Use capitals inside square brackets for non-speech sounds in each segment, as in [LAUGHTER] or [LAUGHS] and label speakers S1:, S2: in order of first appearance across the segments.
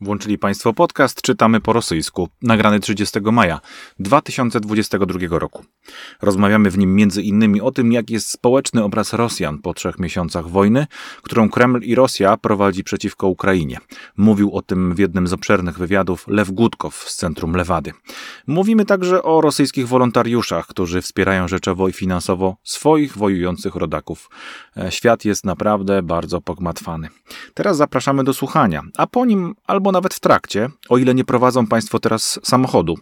S1: Włączyli Państwo podcast Czytamy po rosyjsku, nagrany 30 maja 2022 roku. Rozmawiamy w nim między innymi o tym, jak jest społeczny obraz Rosjan po trzech miesiącach wojny, którą Kreml i Rosja prowadzi przeciwko Ukrainie. Mówił o tym w jednym z obszernych wywiadów Lew Gutkow z Centrum Lewady. Mówimy także o rosyjskich wolontariuszach, którzy wspierają rzeczowo i finansowo swoich wojujących rodaków. E, świat jest naprawdę bardzo pogmatwany. Teraz zapraszamy do słuchania, a po nim albo albo nawet w trakcie, o ile nie prowadzą Państwo teraz samochodu,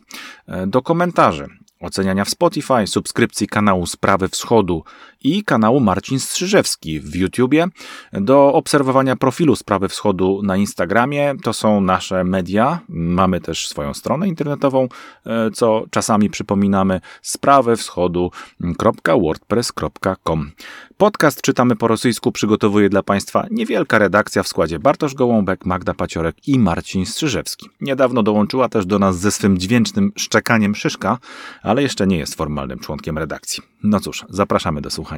S1: e, do komentarzy, oceniania w Spotify, subskrypcji kanału Sprawy Wschodu i kanału Marcin Strzyżewski w YouTubie, do obserwowania profilu Sprawy Wschodu na Instagramie. To są nasze media. Mamy też swoją stronę internetową, e, co czasami przypominamy sprawywschodu.wordpress.com. Podcast czytamy po rosyjsku przygotowuje dla Państwa niewielka redakcja w składzie Bartosz Gołąbek, Magda Paciorek i Marcin Strzyżewski. Niedawno dołączyła też do nas ze swym dźwięcznym szczekaniem Szyszka, ale jeszcze nie jest formalnym członkiem redakcji. No cóż, zapraszamy do słuchania.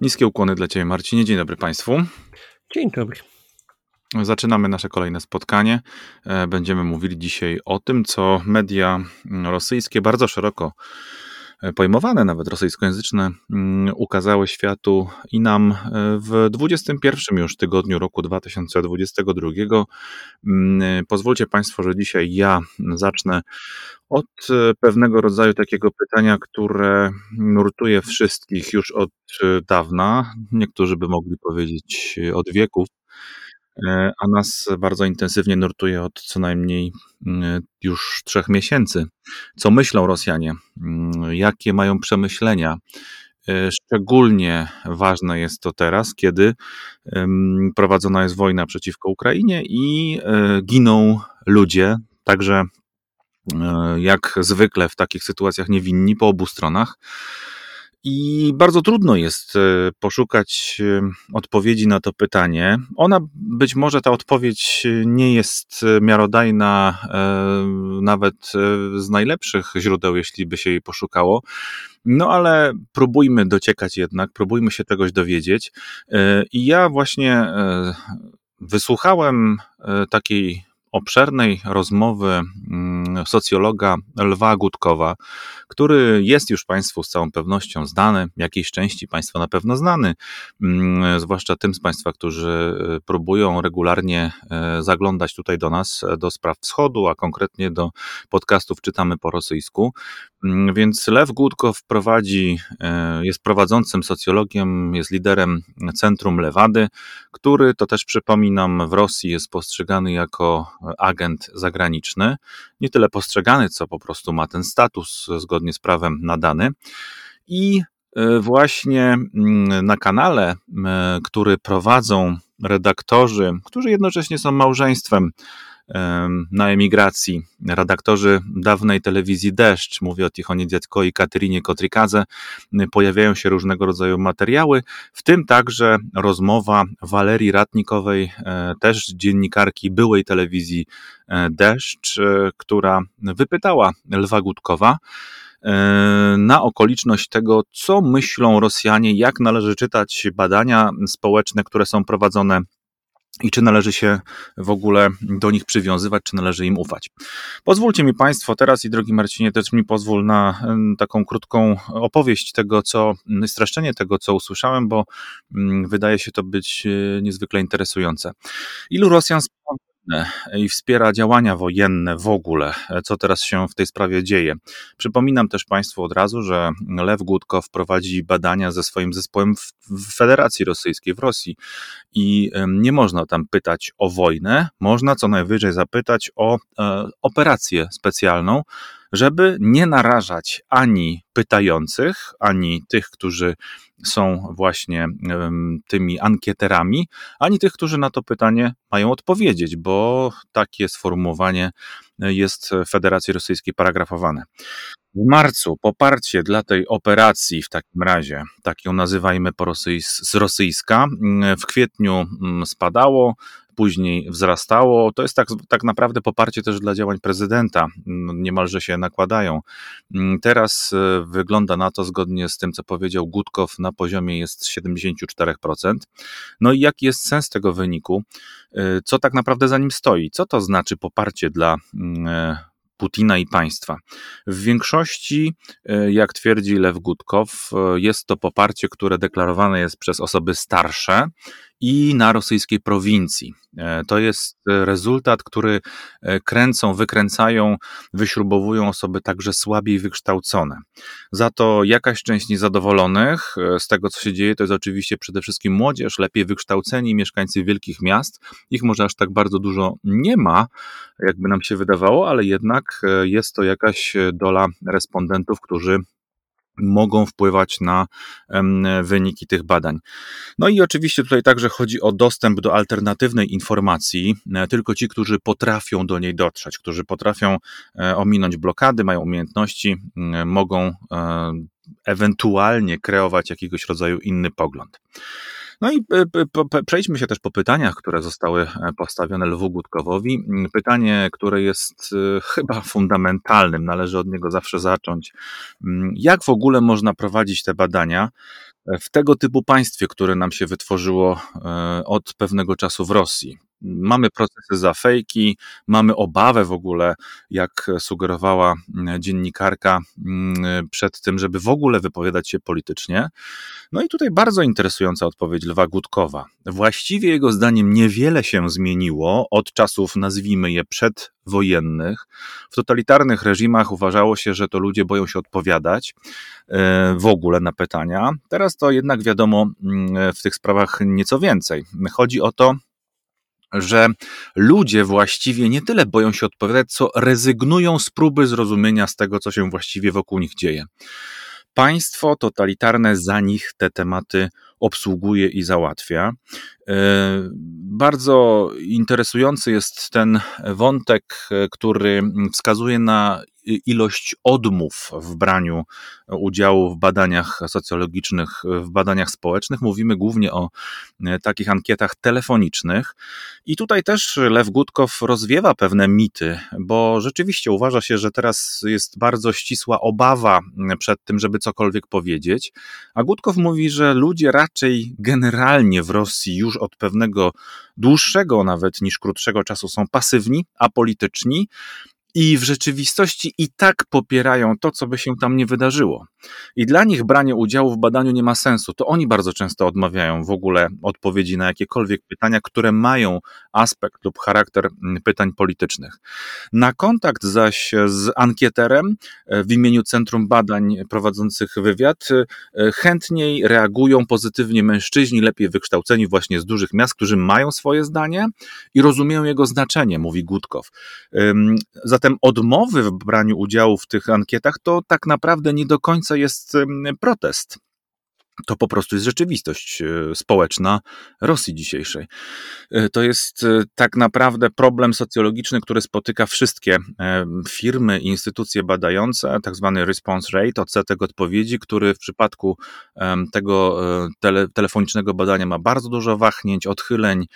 S1: Niskie ukłony dla Ciebie, Marcinie. Dzień dobry Państwu.
S2: Dzień dobry.
S1: Zaczynamy nasze kolejne spotkanie. E, będziemy mówili dzisiaj o tym, co media rosyjskie bardzo szeroko pojmowane, nawet rosyjskojęzyczne, mm, ukazały światu i nam e, w 21 już tygodniu roku 2022. Mm, pozwólcie Państwo, że dzisiaj ja zacznę od pewnego rodzaju takiego pytania, które nurtuje wszystkich już od dawna. Niektórzy by mogli powiedzieć od wieków. E, a nas bardzo intensywnie nurtuje od co najmniej mm, już trzech miesięcy. Co myślą Rosjanie? Mm, jakie mają przemyślenia? E, szczególnie ważne jest to teraz, kiedy prowadzona jest wojna przeciwko Ukrainie i e, giną ludzie, także jak zwykle w takich sytuacjach niewinni po obu stronach. I bardzo trudno jest e, poszukać e, odpowiedzi na to pytanie. Ona być może ta odpowiedź nie jest miarodajna e, nawet z najlepszych źródeł, jeśli by się jej poszukało. No ale próbujmy dociekać jednak, próbujmy się czegoś dowiedzieć. I ja właśnie wysłuchałem takiej obszernej rozmowy mm, socjologa Lwa Gutkowa, który jest już Państwu z całą pewnością znany, jakiejś części Państwa na pewno znany, mm, zwłaszcza tym z Państwa, którzy e, próbują regularnie e, zaglądać tutaj do nas, do spraw wschodu, a konkretnie do podcastów Czytamy po rosyjsku. Mm, więc Lew Gutkow prowadzi, e, jest prowadzącym socjologiem, jest liderem Centrum Lewady, który, to też przypominam, w Rosji jest postrzegany jako agent zagraniczny. Nie tyle postrzegany, co po prostu ma ten status zgodnie z prawem nadany. I e, właśnie mm, na kanale, który prowadzą redaktorzy, którzy jednocześnie są małżeństwem na emigracji. Redaktorzy dawnej telewizji Deszcz, mówię o Tichonie Dziadko i Katerynie Kotrikadze, pojawiają się różnego rodzaju materiały, w tym także rozmowa Walerii Ratnikowej, e, też dziennikarki byłej telewizji e, Deszcz, e, która wypytała Lwa Gutkowa, na okoliczność tego, co myślą Rosjanie, jak należy czytać badania społeczne, które są prowadzone i czy należy się w ogóle do nich przywiązywać, czy należy im ufać. Pozwólcie mi Państwo teraz i drogi Marcinie, też mi pozwól na taką krótką opowieść tego, co, streszczenie tego, co usłyszałem, bo mm, wydaje się to być e, niezwykle interesujące. Ilu Rosjan i wspiera działania wojenne w ogóle, co teraz się w tej sprawie dzieje. Przypominam też Państwu od razu, że Lew Gutkow prowadzi badania ze swoim zespołem w Federacji Rosyjskiej, w Rosji i nie można tam pytać o wojnę, można co najwyżej zapytać o e, operację specjalną, żeby nie narażać ani pytających, ani tych, którzy są właśnie tymi ankieterami, ani tych, którzy na to pytanie mają odpowiedzieć, bo takie sformułowanie jest w Federacji Rosyjskiej paragrafowane. W marcu poparcie dla tej operacji w takim razie, tak ją nazywajmy po rosyjs z rosyjska, w kwietniu spadało, później wzrastało. To jest tak, tak naprawdę poparcie też dla działań prezydenta, no, niemalże się nakładają. Mm, teraz e, wygląda na to, zgodnie z tym, co powiedział Gutkow, na poziomie jest 74%. No i jaki jest sens tego wyniku? E, co tak naprawdę za nim stoi? Co to znaczy poparcie dla mm, e, Putina i państwa. W większości, e, jak twierdzi Lew Gutkow, jest to poparcie, które deklarowane jest przez osoby starsze i na rosyjskiej prowincji. E, to jest rezultat, który kręcą, wykręcają, wyśrubowują osoby także słabiej wykształcone. Za to jakaś część niezadowolonych z tego, co się dzieje, to jest oczywiście przede wszystkim młodzież, lepiej wykształceni mieszkańcy wielkich miast. Ich może aż tak bardzo dużo nie ma, jakby nam się wydawało, ale jednak jest to jakaś dola respondentów, którzy mogą wpływać na wyniki tych badań. No i oczywiście tutaj także chodzi o dostęp do alternatywnej informacji. Tylko ci, którzy potrafią do niej dotrzeć, którzy potrafią e, ominąć blokady, mają umiejętności, mogą e, ewentualnie kreować jakiegoś rodzaju inny pogląd. No i przejdźmy się też po pytaniach, które zostały postawione Lwu Gutkowowi. Pytanie, które jest chyba fundamentalnym, należy od niego zawsze zacząć. Jak w ogóle można prowadzić te badania w tego typu państwie, które nam się wytworzyło od pewnego czasu w Rosji? Mamy procesy za fejki, mamy obawę w ogóle, jak sugerowała dziennikarka, przed tym, żeby w ogóle wypowiadać się politycznie. No i tutaj bardzo interesująca odpowiedź Lwa Gutkowa. Właściwie jego zdaniem niewiele się zmieniło od czasów, nazwijmy je, przedwojennych. W totalitarnych reżimach uważało się, że to ludzie boją się odpowiadać e, w ogóle na pytania. Teraz to jednak wiadomo w tych sprawach nieco więcej. Chodzi o to, że ludzie właściwie nie tyle boją się odpowiadać, co rezygnują z próby zrozumienia z tego, co się właściwie wokół nich dzieje. Państwo totalitarne za nich te tematy obsługuje i załatwia. E, bardzo interesujący jest ten wątek, który wskazuje na ilość odmów w braniu udziału w badaniach socjologicznych, w badaniach społecznych. Mówimy głównie o e, takich ankietach telefonicznych. I tutaj też Lew Gutkow rozwiewa pewne mity, bo rzeczywiście uważa się, że teraz jest bardzo ścisła obawa przed tym, żeby cokolwiek powiedzieć. A Gutkow mówi, że ludzie raczej generalnie w Rosji już od pewnego dłuższego nawet niż krótszego czasu są pasywni, apolityczni i w rzeczywistości i tak popierają to, co by się tam nie wydarzyło. I dla nich branie udziału w badaniu nie ma sensu. To oni bardzo często odmawiają w ogóle odpowiedzi na jakiekolwiek pytania, które mają aspekt lub charakter mm, pytań politycznych. Na kontakt zaś z ankieterem e, w imieniu Centrum Badań prowadzących wywiad e, chętniej reagują pozytywnie mężczyźni, lepiej wykształceni właśnie z dużych miast, którzy mają swoje zdanie i rozumieją jego znaczenie, mówi Gutkow. Zatem odmowy w braniu udziału w tych ankietach to tak naprawdę nie do końca jest protest to po prostu jest rzeczywistość e, społeczna Rosji dzisiejszej. E, to jest e, tak naprawdę problem socjologiczny, który spotyka wszystkie firmy i instytucje badające, tak zwany response rate, odsetek odpowiedzi, który w przypadku tego tele, telefonicznego badania ma bardzo dużo wahnięć, odchyleń.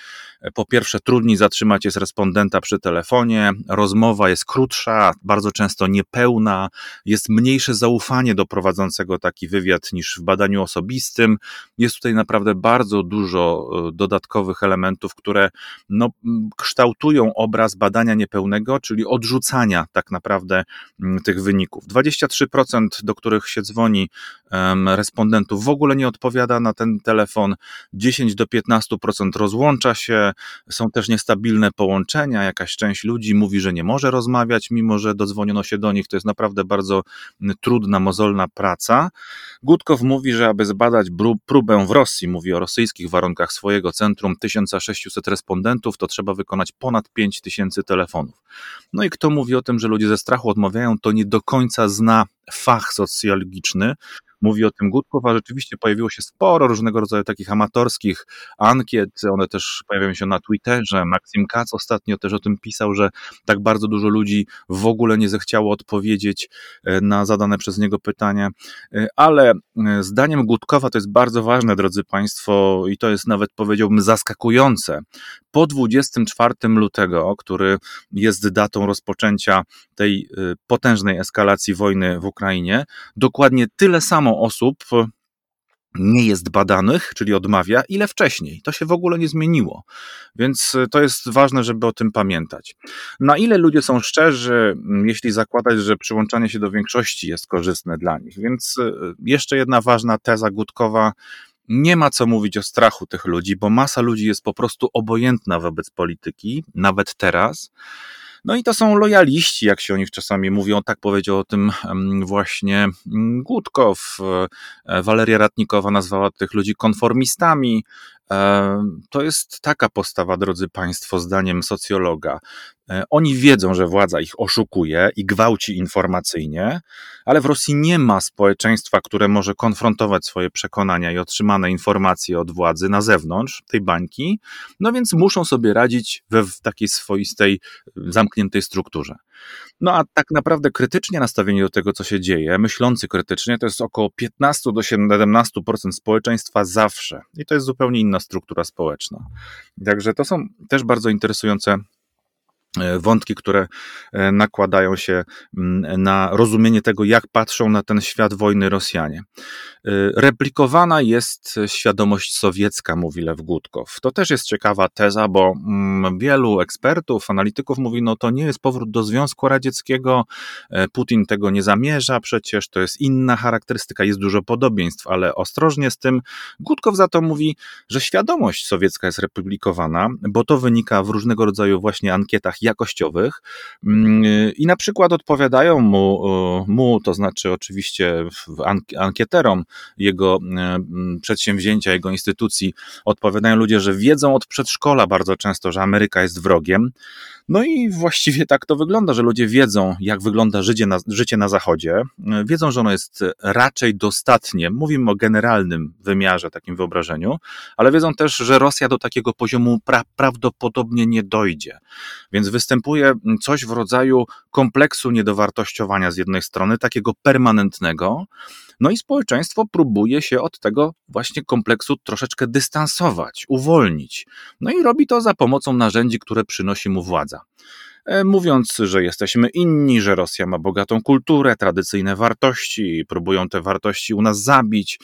S1: Po pierwsze, trudniej zatrzymać jest respondenta przy telefonie, rozmowa jest krótsza, bardzo często niepełna, jest mniejsze zaufanie do prowadzącego taki wywiad niż w badaniu osobistym osobistym. Jest tutaj naprawdę bardzo dużo e, dodatkowych elementów, które no, kształtują obraz badania niepełnego, czyli odrzucania tak naprawdę tych wyników. 23%, do których się dzwoni respondentów, w ogóle nie odpowiada na ten telefon, 10 do 15% rozłącza się, są też niestabilne połączenia, jakaś część ludzi mówi, że nie może rozmawiać, mimo że dodzwoniono się do nich. To jest naprawdę bardzo trudna, mozolna praca. Gutkow mówi, że aby zbadać próbę w Rosji, mówi o rosyjskich warunkach swojego centrum, 1600 respondentów, to trzeba wykonać ponad 5000 telefonów. No i kto mówi o tym, że ludzie ze strachu odmawiają, to nie do końca zna fach socjologiczny, mówi o tym Gutkow, a rzeczywiście pojawiło się sporo różnego rodzaju takich amatorskich ankiet, one też pojawiają się na Twitterze, Maxim Katz ostatnio też o tym pisał, że tak bardzo dużo ludzi w ogóle nie zechciało odpowiedzieć e, na zadane przez niego pytania, e, ale zdaniem Gutkowa to jest bardzo ważne, drodzy Państwo, i to jest nawet powiedziałbym zaskakujące. Po 24 lutego, który jest datą rozpoczęcia tej potężnej eskalacji wojny w Ukrainie, dokładnie tyle samo osób nie jest badanych, czyli odmawia, ile wcześniej. To się w ogóle nie zmieniło. Więc y, to jest ważne, żeby o tym pamiętać. Na ile ludzie są szczerzy, jeśli zakładać, że przyłączanie się do większości jest korzystne dla nich. Więc y, jeszcze jedna ważna teza Gutkowa. Nie ma co mówić o strachu tych ludzi, bo masa ludzi jest po prostu obojętna wobec polityki, nawet teraz. No i to są lojaliści, jak się o nich czasami mówią. Tak powiedział o tym właśnie Gutkow. E, Waleria Ratnikowa nazwała tych ludzi konformistami. E, to jest taka postawa, drodzy Państwo, zdaniem socjologa. E, oni wiedzą, że władza ich oszukuje i gwałci informacyjnie, ale w Rosji nie ma społeczeństwa, które może konfrontować swoje przekonania i otrzymane informacje od władzy na zewnątrz tej bańki, no więc muszą sobie radzić we w takiej swoistej, zamkniętej strukturze. No a tak naprawdę krytycznie nastawieni do tego, co się dzieje, myślący krytycznie, to jest około 15 do 17% społeczeństwa zawsze. I to jest zupełnie inna struktura społeczna. Także to są też bardzo interesujące E, wątki, które e, nakładają się mm, na rozumienie tego, jak patrzą na ten świat wojny Rosjanie. E, replikowana jest świadomość sowiecka, mówi Lew Gutkow. To też jest ciekawa teza, bo mm, wielu ekspertów, analityków mówi, no to nie jest powrót do Związku Radzieckiego, Putin tego nie zamierza, przecież to jest inna charakterystyka, jest dużo podobieństw, ale ostrożnie z tym. Gutkow za to mówi, że świadomość sowiecka jest replikowana, bo to wynika w różnego rodzaju właśnie ankietach jakościowych mm, i na przykład odpowiadają mu, mu to znaczy oczywiście ankieterom jego e, przedsięwzięcia, jego instytucji, odpowiadają ludzie, że wiedzą od przedszkola bardzo często, że Ameryka jest wrogiem. No i właściwie tak to wygląda, że ludzie wiedzą, jak wygląda życie na, życie na Zachodzie, wiedzą, że ono jest raczej dostatnie. Mówimy o generalnym wymiarze, takim wyobrażeniu, ale wiedzą też, że Rosja do takiego poziomu pra prawdopodobnie nie dojdzie. Więc występuje coś w rodzaju kompleksu niedowartościowania z jednej strony, takiego permanentnego, no i społeczeństwo próbuje się od tego właśnie kompleksu troszeczkę dystansować, uwolnić. No i robi to za pomocą narzędzi, które przynosi mu władza e, mówiąc, że jesteśmy inni, że Rosja ma bogatą kulturę, tradycyjne wartości, próbują te wartości u nas zabić.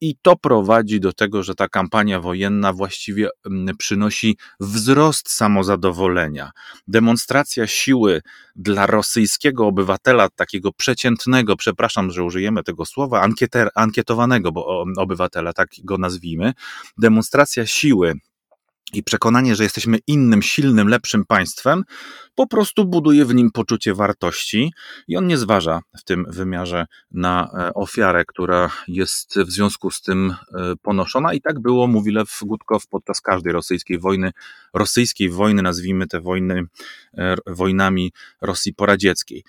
S1: I to prowadzi do tego, że ta kampania wojenna właściwie mm, przynosi wzrost samozadowolenia. Demonstracja siły dla rosyjskiego obywatela, takiego przeciętnego, przepraszam, że użyjemy tego słowa, ankieter, ankietowanego bo, obywatela, tak go nazwijmy, demonstracja siły i przekonanie, że jesteśmy innym, silnym, lepszym państwem, po prostu buduje w nim poczucie wartości i on nie zważa w tym wymiarze na e, ofiarę, która jest w związku z tym e, ponoszona. I tak było, mówi Lew Gutkow, podczas każdej rosyjskiej wojny, rosyjskiej wojny, nazwijmy te wojny e, wojnami Rosji poradzieckiej.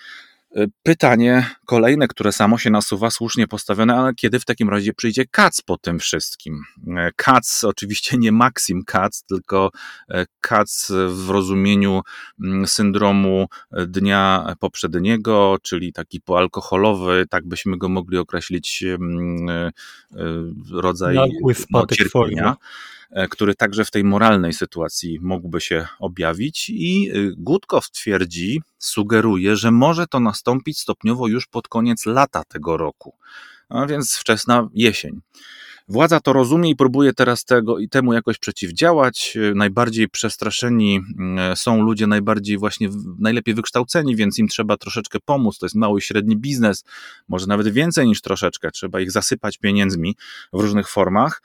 S1: Pytanie kolejne, które samo się nasuwa, słusznie postawione, ale kiedy w takim razie przyjdzie Kac po tym wszystkim? Kac, oczywiście nie Maxim Kac, tylko e, Kac w rozumieniu mm, syndromu dnia poprzedniego, czyli taki poalkoholowy, tak byśmy go mogli określić, mm, rodzaj no, cierpienia. E, który także w tej moralnej sytuacji mógłby się objawić. I y, Gutkow twierdzi, sugeruje, że może to nastąpić stopniowo już pod koniec lata tego roku, a więc wczesna jesień. Władza to rozumie i próbuje teraz tego i temu jakoś przeciwdziałać. Najbardziej przestraszeni mm, są ludzie najbardziej właśnie najlepiej wykształceni, więc im trzeba troszeczkę pomóc. To jest mały i średni biznes, może nawet więcej niż troszeczkę. Trzeba ich zasypać pieniędzmi w różnych formach.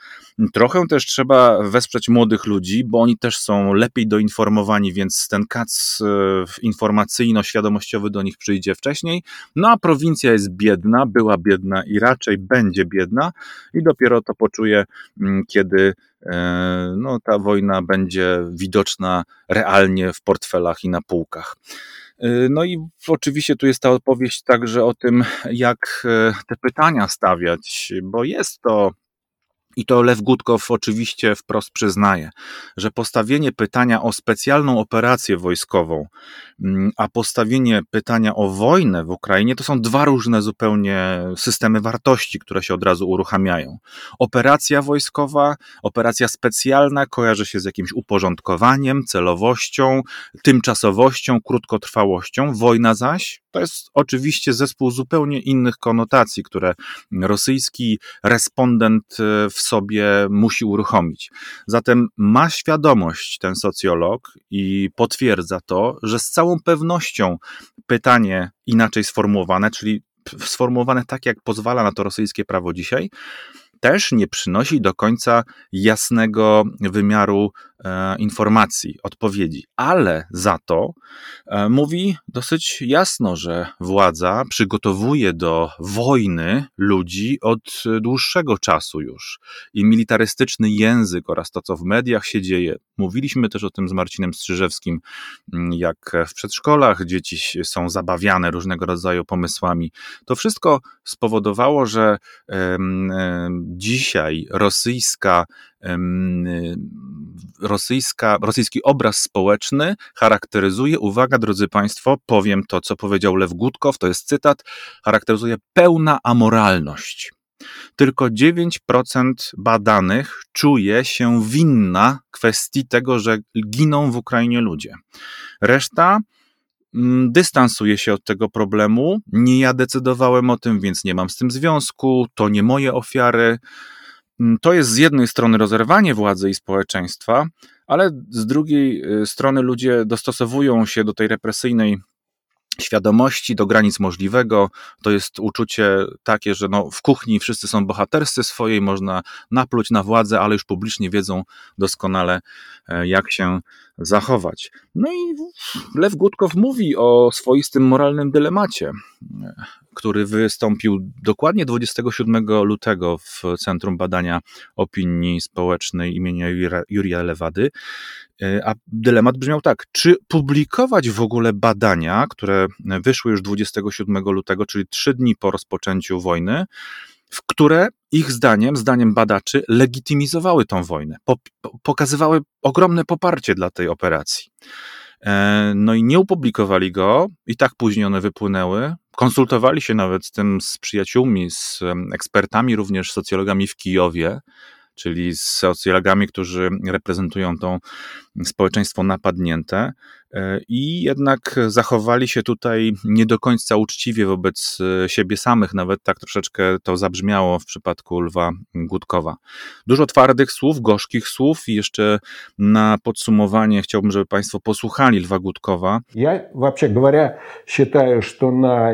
S1: Trochę też trzeba wesprzeć młodych ludzi, bo oni też są lepiej doinformowani, więc ten kac e, informacyjno-świadomościowy do nich przyjdzie wcześniej. No a prowincja jest biedna, była biedna i raczej będzie biedna i dopiero to poczuje, mm, kiedy e, no, ta wojna będzie widoczna realnie w portfelach i na półkach. E, no i oczywiście tu jest ta opowieść także o tym, jak e, te pytania stawiać, bo jest to I to Lew Gutkow oczywiście wprost przyznaje, że postawienie pytania o specjalną operację wojskową, mm, a postawienie pytania o wojnę w Ukrainie to są dwa różne zupełnie systemy wartości, które się od razu uruchamiają. Operacja wojskowa, operacja specjalna kojarzy się z jakimś uporządkowaniem, celowością, tymczasowością, krótkotrwałością. Wojna zaś to jest oczywiście zespół zupełnie innych konotacji, które rosyjski respondent e, w sobie musi uruchomić. Zatem ma świadomość ten socjolog i potwierdza to, że z całą pewnością pytanie inaczej sformułowane, czyli sformułowane tak, jak pozwala na to rosyjskie prawo dzisiaj, też nie przynosi do końca jasnego wymiaru informacji, odpowiedzi, ale za to e, mówi dosyć jasno, że władza przygotowuje do wojny ludzi od dłuższego czasu już. I militarystyczny język oraz to, co w mediach się dzieje, mówiliśmy też o tym z Marcinem Strzyżewskim, mm, jak w przedszkolach dzieci są zabawiane różnego rodzaju pomysłami. To wszystko spowodowało, że dzisiaj rosyjska, rosyjska, rosyjski obraz społeczny charakteryzuje, uwaga drodzy Państwo, powiem to, co powiedział Lew Gutkow, to jest cytat, charakteryzuje pełna amoralność. Tylko 9% badanych czuje się winna kwestii tego, że giną w Ukrainie ludzie. Reszta Mm, dystansuję się od tego problemu. Nie ja decydowałem o tym, więc nie mam z tym związku. To nie moje ofiary. Mm, to jest z jednej strony rozerwanie władzy i społeczeństwa, ale z drugiej y, strony ludzie dostosowują się do tej represyjnej świadomości do granic możliwego. To jest uczucie takie, że no, w kuchni wszyscy są bohaterscy swojej, można napluć na władzę, ale już publicznie wiedzą doskonale, e, jak się zachować. No i Lew Gutkow mówi o swoistym moralnym dylemacie, który wystąpił dokładnie 27 lutego w Centrum Badania Opinii Społecznej imienia Jurija Lewady. A dylemat brzmiał tak: czy publikować w ogóle badania, które wyszły już 27 lutego, czyli trzy dni po rozpoczęciu wojny, w które ich zdaniem, zdaniem badaczy, legitymizowały tą wojnę, po, pokazywały ogromne poparcie dla tej operacji. E, no i nie opublikowali go, i tak później one wypłynęły. Konsultowali się nawet z tym z przyjaciółmi, z ekspertami, również socjologami w Kijowie, czyli z socjologami, którzy reprezentują to społeczeństwo napadnięte e, i jednak zachowali się tutaj nie do końca uczciwie wobec e, siebie samych, nawet tak troszeczkę to zabrzmiało w przypadku Lwa Gutkowa. Dużo twardych słów, gorzkich słów i jeszcze na podsumowanie chciałbym, żeby Państwo posłuchali Lwa Gutkowa.
S2: Ja, вообще говоря, считаю, что на,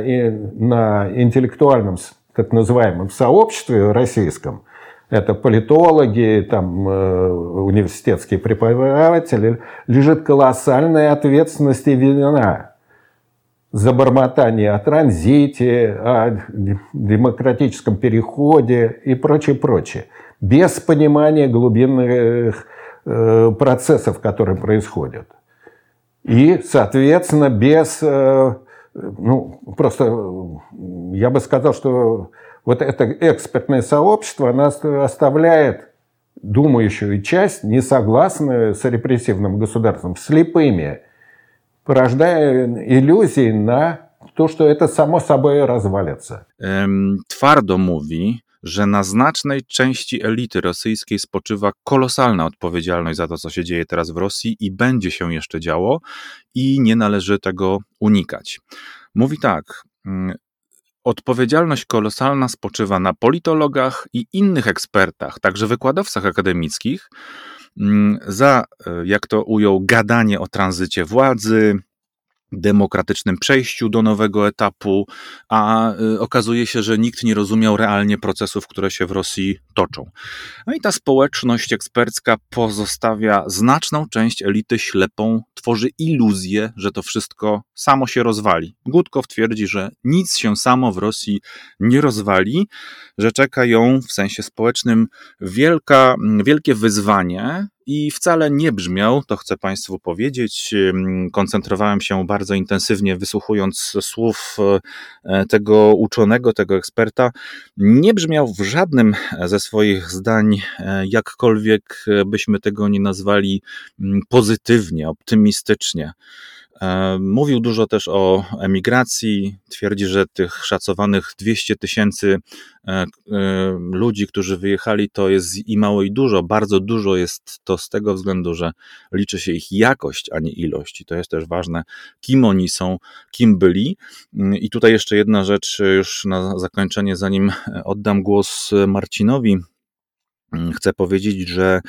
S2: на интеллектуальном, так называемом сообществе российском – это политологи, там, э, университетские преподаватели, лежит колоссальная ответственность и вина за бормотание о транзите, о демократическом переходе и прочее, прочее. Без понимания глубинных э, процессов, которые происходят. И, соответственно, без... Э, ну, просто я бы сказал, что вот это экспертное сообщество, оно оставляет думающую часть, не согласную с репрессивным государством, слепыми, порождая иллюзии на to, że to samo sobie развалится.
S1: Twardo mówi, że na znacznej części elity rosyjskiej spoczywa kolosalna odpowiedzialność za to, co się dzieje teraz w Rosji i będzie się jeszcze działo, i nie należy tego unikać. Mówi tak: mm, Odpowiedzialność kolosalna spoczywa na politologach i innych ekspertach, także wykładowcach akademickich, mm, za, e, jak to ujął, gadanie o tranzycie władzy, demokratycznym przejściu do nowego etapu, a y, okazuje się, że nikt nie rozumiał realnie procesów, które się w Rosji toczą. No i ta społeczność ekspercka pozostawia znaczną część elity ślepą, tworzy iluzję, że to wszystko samo się rozwali. Gutkow twierdzi, że nic się samo w Rosji nie rozwali, że czeka ją w sensie społecznym wielka, wielkie wyzwanie, i wcale nie brzmiał, to chcę Państwu powiedzieć. Koncentrowałem się bardzo intensywnie, wysłuchując słów e, tego uczonego, tego eksperta. Nie brzmiał w żadnym ze swoich zdań, e, jakkolwiek byśmy tego nie nazwali, pozytywnie, optymistycznie. E, mówił dużo też o emigracji. Twierdzi, że tych szacowanych 200 tysięcy e, e, ludzi, którzy wyjechali, to jest i mało, i dużo. Bardzo dużo jest to z tego względu, że liczy się ich jakość, a nie ilość. I to jest też ważne, kim oni są, kim byli. I tutaj jeszcze jedna rzecz, już na zakończenie, zanim oddam głos Marcinowi Mm, chcę powiedzieć, że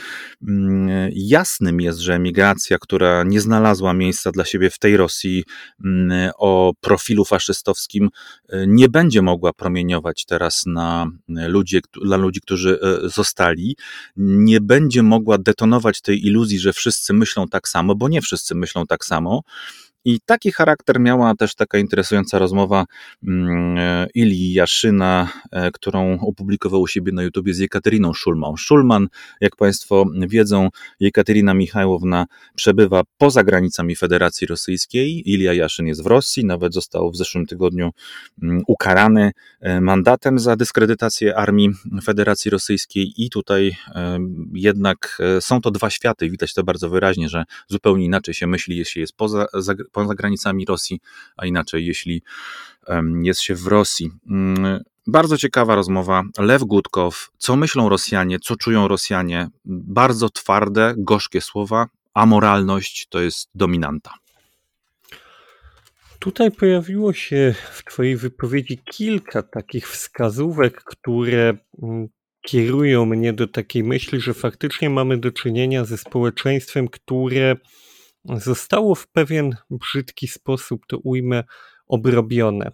S1: mm, jasnym jest, że emigracja, która nie znalazła miejsca dla siebie w tej Rosji mm, o profilu faszystowskim, y, nie będzie mogła promieniować teraz na ludzi, dla ludzi, którzy y, zostali, nie będzie mogła detonować tej iluzji, że wszyscy myślą tak samo, bo nie wszyscy myślą tak samo. I taki charakter miała też taka interesująca rozmowa mm, e, Ilii Jaszyna, e, którą opublikował u siebie na YouTubie z Jekateryną Szulman. Szulman, jak Państwo wiedzą, Jekaterina Michajłowna przebywa poza granicami Federacji Rosyjskiej. Ilia Jaszyn jest w Rosji, nawet został w zeszłym tygodniu mm, ukarany e, mandatem za dyskredytację armii Federacji Rosyjskiej i tutaj jednak są to dwa światy. Widać to bardzo wyraźnie, że zupełnie inaczej się myśli, jeśli jest poza poza granicami Rosji, a inaczej jeśli jest się w Rosji. Mm, bardzo ciekawa rozmowa. Lew Gutkow, co myślą Rosjanie, co czują Rosjanie. Bardzo twarde, gorzkie słowa, a moralność to jest dominanta.
S3: Tutaj pojawiło się w Twojej wypowiedzi kilka takich wskazówek, które mm, kierują mnie do takiej myśli, że faktycznie mamy do czynienia ze społeczeństwem, które zostało w pewien brzydki sposób, to ujmę, obrobione.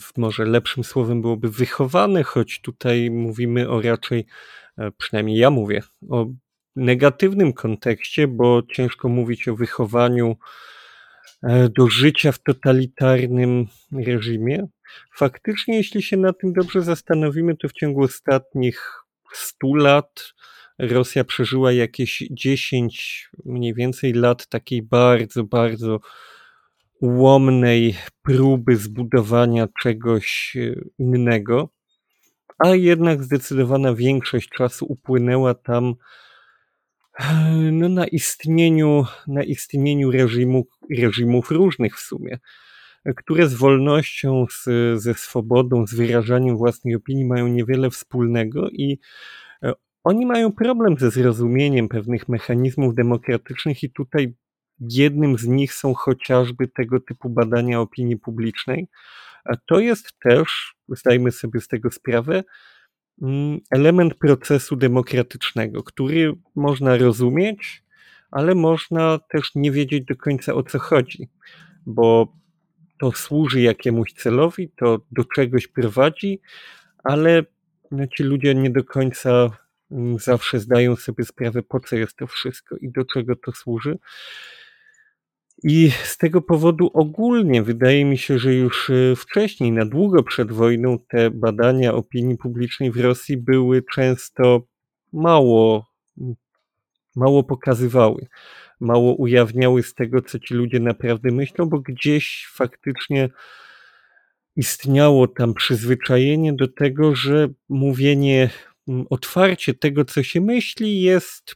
S3: W może lepszym słowem byłoby wychowane, choć tutaj mówimy o raczej, e, przynajmniej ja mówię, o negatywnym kontekście, bo ciężko mówić o wychowaniu e, do życia w totalitarnym reżimie. Faktycznie, jeśli się na tym dobrze zastanowimy, to w ciągu ostatnich 100 lat Rosja przeżyła jakieś 10 mniej więcej lat takiej bardzo, bardzo ułomnej próby zbudowania czegoś e, innego, a jednak zdecydowana większość czasu upłynęła tam e, no, na istnieniu, na istnieniu reżimu, reżimów różnych w sumie, które z wolnością, z, ze swobodą, z wyrażaniem własnej opinii mają niewiele wspólnego i oni mają problem ze zrozumieniem pewnych mechanizmów demokratycznych i tutaj jednym z nich są chociażby tego typu badania opinii publicznej. A to jest też, zdajmy sobie z tego sprawę, mm, element procesu demokratycznego, który można rozumieć, ale można też nie wiedzieć do końca o co chodzi, bo to służy jakiemuś celowi, to do czegoś prowadzi, ale no, ci ludzie nie do końca zawsze zdają sobie sprawę, po co jest to wszystko i do czego to służy. I z tego powodu ogólnie wydaje mi się, że już e, wcześniej, na długo przed wojną, te badania opinii publicznej w Rosji były często mało, mało pokazywały, mało ujawniały z tego, co ci ludzie naprawdę myślą, bo gdzieś faktycznie istniało tam przyzwyczajenie do tego, że mówienie otwarcie tego, co się myśli, jest,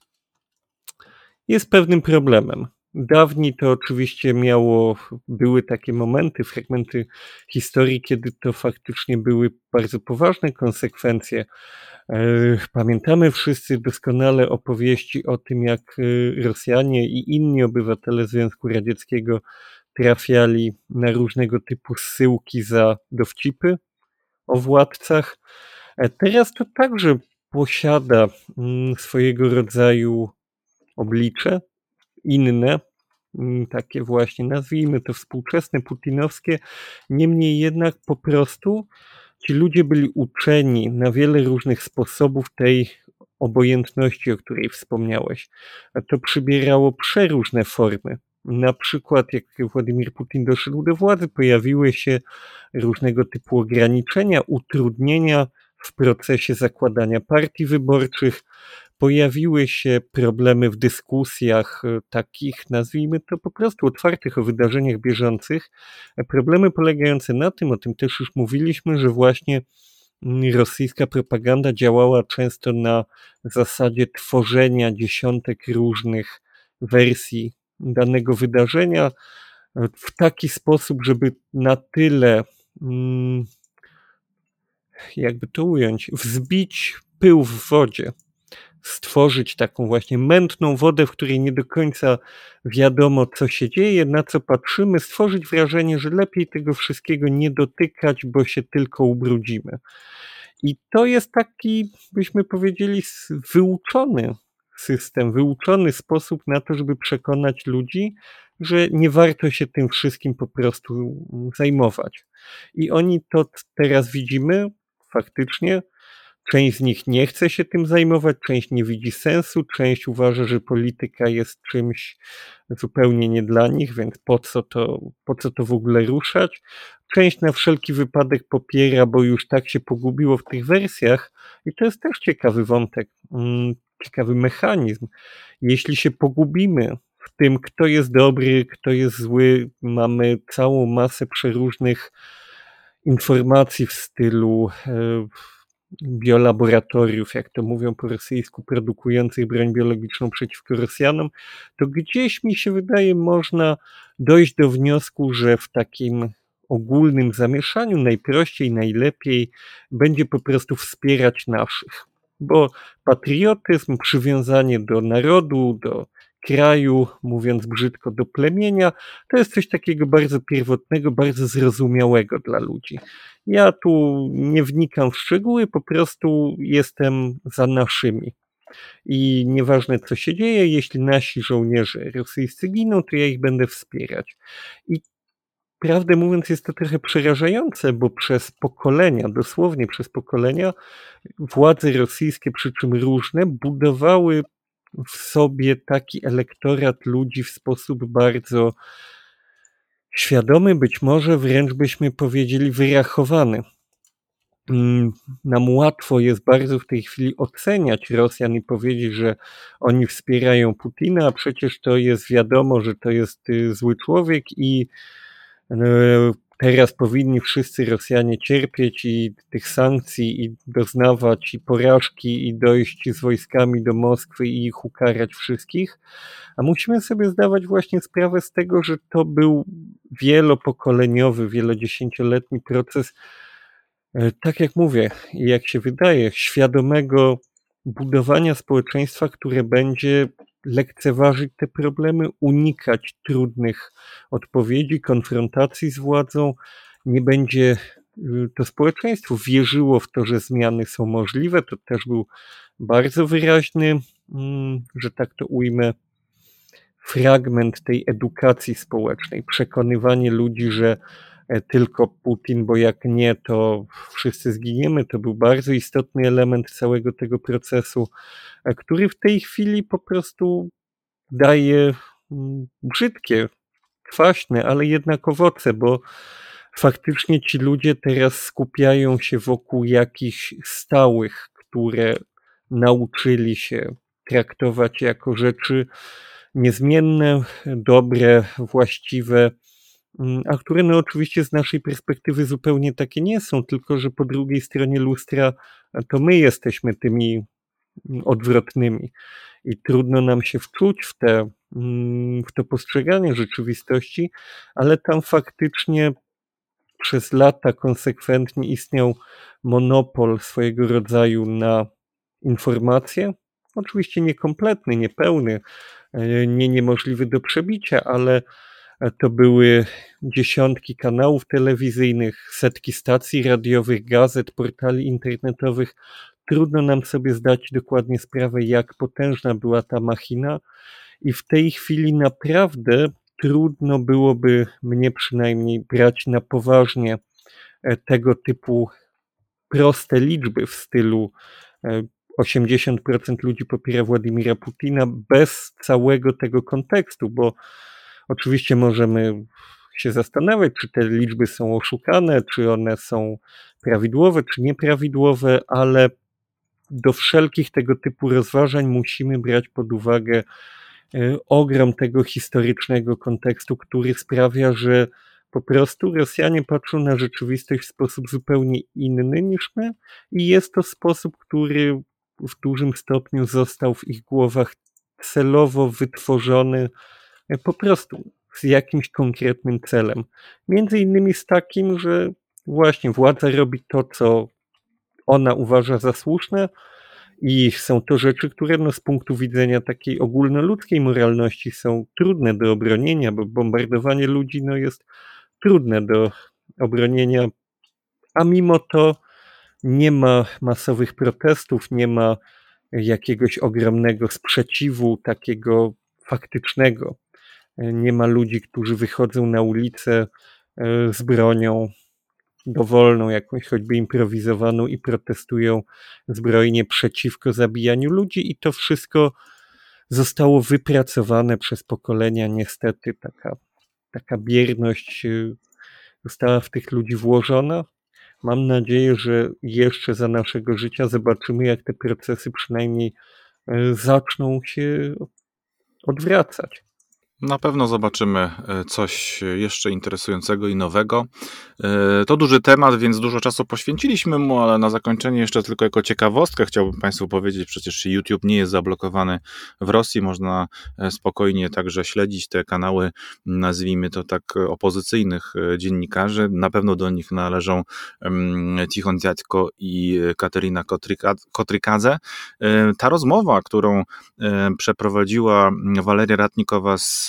S3: jest pewnym problemem. Dawniej to oczywiście miało, były takie momenty, fragmenty historii, kiedy to faktycznie były bardzo poważne konsekwencje. E, pamiętamy wszyscy doskonale opowieści o tym, jak e, Rosjanie i inni obywatele Związku Radzieckiego trafiali na różnego typu zsyłki za dowcipy o władcach. E, teraz to także posiada mm, swojego rodzaju oblicze, inne, mm, takie właśnie, nazwijmy to współczesne, putinowskie. Niemniej jednak po prostu ci ludzie byli uczeni na wiele różnych sposobów tej obojętności, o której wspomniałeś. To przybierało przeróżne formy. Na przykład, jak Władimir Putin doszedł do władzy, pojawiły się różnego typu ograniczenia, utrudnienia w procesie zakładania partii wyborczych. pojawiły się problemy w dyskusjach e, takich, nazwijmy to po prostu otwartych o wydarzeniach bieżących. Problemy polegające na tym, o tym też już mówiliśmy, że właśnie mm, rosyjska propaganda działała często na zasadzie tworzenia dziesiątek różnych wersji danego wydarzenia w taki sposób, żeby na tyle, mm, jakby to ująć, wzbić pył w wodzie, stworzyć taką właśnie mętną wodę, w której nie do końca wiadomo, co się dzieje, na co patrzymy, stworzyć wrażenie, że lepiej tego wszystkiego nie dotykać, bo się tylko ubrudzimy. I to jest taki, byśmy powiedzieli, wyuczony system, wyuczony sposób na to, żeby przekonać ludzi, że nie warto się tym wszystkim po prostu zajmować. I oni to teraz widzimy faktycznie. Część z nich nie chce się tym zajmować, część nie widzi sensu, część uważa, że polityka jest czymś zupełnie nie dla nich, więc po co to, po co to w ogóle ruszać. Część na wszelki wypadek popiera, bo już tak się pogubiło w tych wersjach, i to jest też ciekawy wątek, mm, ciekawy mechanizm. Jeśli się pogubimy w tym, kto jest dobry, kto jest zły, mamy całą masę przeróżnych informacji w stylu e, biolaboratoriów, jak to mówią po rosyjsku, produkujących broń biologiczną przeciwko Rosjanom, to gdzieś mi się wydaje, można dojść do wniosku, że w takim ogólnym zamieszaniu najprościej, najlepiej będzie po prostu wspierać naszych. Bo patriotyzm, przywiązanie do narodu, do kraju, mówiąc brzydko, do plemienia, to jest coś takiego bardzo pierwotnego, bardzo zrozumiałego dla ludzi. Ja tu nie wnikam w szczegóły, po prostu jestem za naszymi. I nieważne co się dzieje, jeśli nasi żołnierze rosyjscy giną, to ja ich będę wspierać. I prawdę mówiąc, jest to trochę przerażające, bo przez pokolenia, dosłownie przez pokolenia, władze rosyjskie, przy czym różne, budowały w sobie taki elektorat ludzi w sposób bardzo świadomy, być może wręcz byśmy powiedzieli wyrachowany. Mm, nam łatwo jest bardzo w tej chwili oceniać Rosjan i powiedzieć, że oni wspierają Putina, a przecież to jest wiadomo, że to jest y, zły człowiek i y, teraz powinni wszyscy Rosjanie cierpieć i tych sankcji i doznawać i porażki i dojść z wojskami do Moskwy i ich ukarać wszystkich, a musimy sobie zdawać właśnie sprawę z tego, że to był wielopokoleniowy, wielodziesięcioletni proces, e, tak jak mówię i jak się wydaje, świadomego budowania społeczeństwa, które będzie lekceważyć te problemy, unikać trudnych odpowiedzi, konfrontacji z władzą, nie będzie y, to społeczeństwo wierzyło w to, że zmiany są możliwe. To też był bardzo wyraźny, mm, że tak to ujmę, fragment tej edukacji społecznej, przekonywanie ludzi, że tylko Putin, bo jak nie, to wszyscy zginiemy. To był bardzo istotny element całego tego procesu, e, który w tej chwili po prostu daje mm, brzydkie, kwaśne, ale jednak owoce, bo faktycznie ci ludzie teraz skupiają się wokół jakichś stałych, które nauczyli się traktować jako rzeczy niezmienne, dobre, właściwe, a które no oczywiście z naszej perspektywy zupełnie takie nie są, tylko że po drugiej stronie lustra to my jesteśmy tymi mm, odwrotnymi i trudno nam się wczuć w, te, mm, w to postrzeganie rzeczywistości, ale tam faktycznie przez lata konsekwentnie istniał monopol swojego rodzaju na informacje. Oczywiście niekompletny, niepełny, e, nie niemożliwy do przebicia, ale to były dziesiątki kanałów telewizyjnych, setki stacji radiowych, gazet, portali internetowych. Trudno nam sobie zdać dokładnie sprawę, jak potężna była ta machina, i w tej chwili naprawdę trudno byłoby mnie przynajmniej brać na poważnie e, tego typu proste liczby w stylu 80% e, ludzi popiera Władimira Putina bez całego tego kontekstu, bo oczywiście możemy się zastanawiać, czy te liczby są oszukane, czy one są prawidłowe, czy nieprawidłowe, ale do wszelkich tego typu rozważań musimy brać pod uwagę ogrom tego historycznego kontekstu, który sprawia, że po prostu Rosjanie patrzą na rzeczywistość w sposób zupełnie inny niż my i jest to sposób, który w dużym stopniu został w ich głowach celowo wytworzony po prostu z jakimś konkretnym celem. Między innymi z takim, że właśnie władza robi to, co ona uważa za słuszne, i są to rzeczy, które no, z punktu widzenia takiej ogólnoludzkiej moralności są trudne do obronienia, bo bombardowanie ludzi no, jest trudne do obronienia, a mimo to nie ma masowych protestów, nie ma jakiegoś ogromnego sprzeciwu takiego faktycznego. Nie ma ludzi, którzy wychodzą na ulicę e, z bronią dowolną, jakąś choćby improwizowaną i protestują zbrojnie przeciwko zabijaniu ludzi i to wszystko zostało wypracowane przez pokolenia. Niestety taka, taka bierność e, została w tych ludzi włożona. Mam nadzieję, że jeszcze za naszego życia zobaczymy, jak te procesy przynajmniej e, zaczną się odwracać.
S1: Na pewno zobaczymy e, coś jeszcze interesującego i nowego. E, to duży temat, więc dużo czasu poświęciliśmy mu, ale na zakończenie jeszcze tylko jako ciekawostkę chciałbym Państwu powiedzieć, przecież YouTube nie jest zablokowany w Rosji, można e, spokojnie także śledzić te kanały, nazwijmy to tak, opozycyjnych dziennikarzy. Na pewno do nich należą Tichon Dziadko i Katerina Kotrykadze. Ta rozmowa, którą przeprowadziła Waleria Ratnikowa z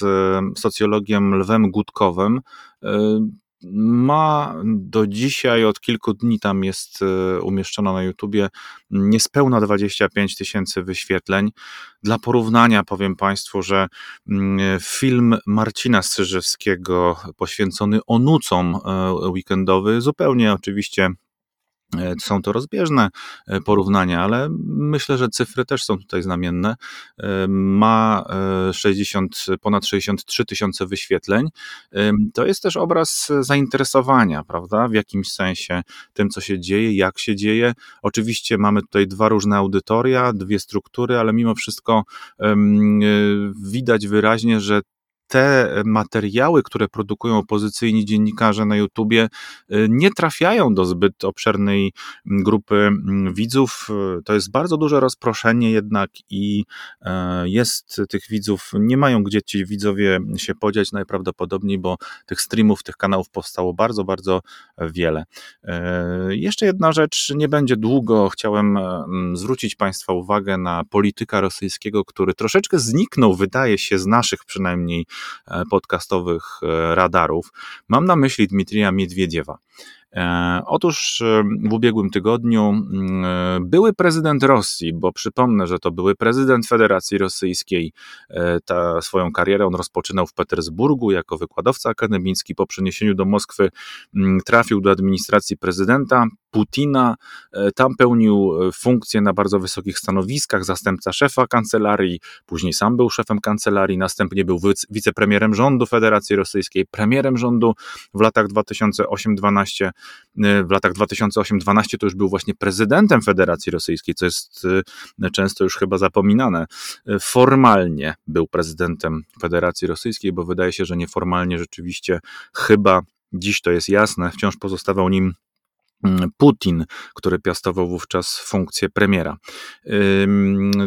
S1: socjologiem Lwem Gutkowym e, ma do dzisiaj, od kilku dni tam jest e, umieszczona na YouTubie niespełna 25 tysięcy wyświetleń. Dla porównania powiem Państwu, że mm, film Marcina Strzyżewskiego poświęcony onucom weekendowy, zupełnie oczywiście są to rozbieżne e, porównania, ale myślę, że cyfry też są tutaj znamienne. E, ma 60, ponad 63 tysiące wyświetleń. To jest też obraz zainteresowania, prawda? W jakimś sensie tym, co się dzieje, jak się dzieje. Oczywiście mamy tutaj dwa różne audytoria, dwie struktury, ale mimo wszystko widać wyraźnie, że te materiały, które produkują opozycyjni dziennikarze na YouTubie, y, nie trafiają do zbyt obszernej grupy mm, widzów. To jest bardzo duże rozproszenie jednak i e, jest tych widzów, nie mają gdzie ci widzowie się podziać najprawdopodobniej, bo tych streamów, tych kanałów powstało bardzo, bardzo wiele. E, jeszcze jedna rzecz, nie będzie długo, chciałem mm, zwrócić Państwa uwagę na polityka rosyjskiego, który troszeczkę zniknął, wydaje się, z naszych przynajmniej E, podcastowych e, radarów. Mam na myśli Dmitrija Miedwiediewa. E, otóż w ubiegłym tygodniu mm, były prezydent Rosji, bo przypomnę, że to były prezydent Federacji Rosyjskiej. Ta swoją karierę on rozpoczynał w Petersburgu jako wykładowca akademicki. Po przeniesieniu do Moskwy mm, trafił do administracji prezydenta. Putina. E, tam pełnił e, funkcje na bardzo wysokich stanowiskach, zastępca szefa kancelarii, później sam był szefem kancelarii, następnie był wicepremierem rządu Federacji Rosyjskiej, premierem rządu w latach 2008-12. E, w latach 2008-12 to już był właśnie prezydentem Federacji Rosyjskiej, co jest często już chyba zapominane. Formalnie był prezydentem Federacji Rosyjskiej, bo wydaje się, że nieformalnie rzeczywiście chyba dziś to jest jasne, wciąż pozostawał nim Putin, który piastował wówczas funkcję premiera.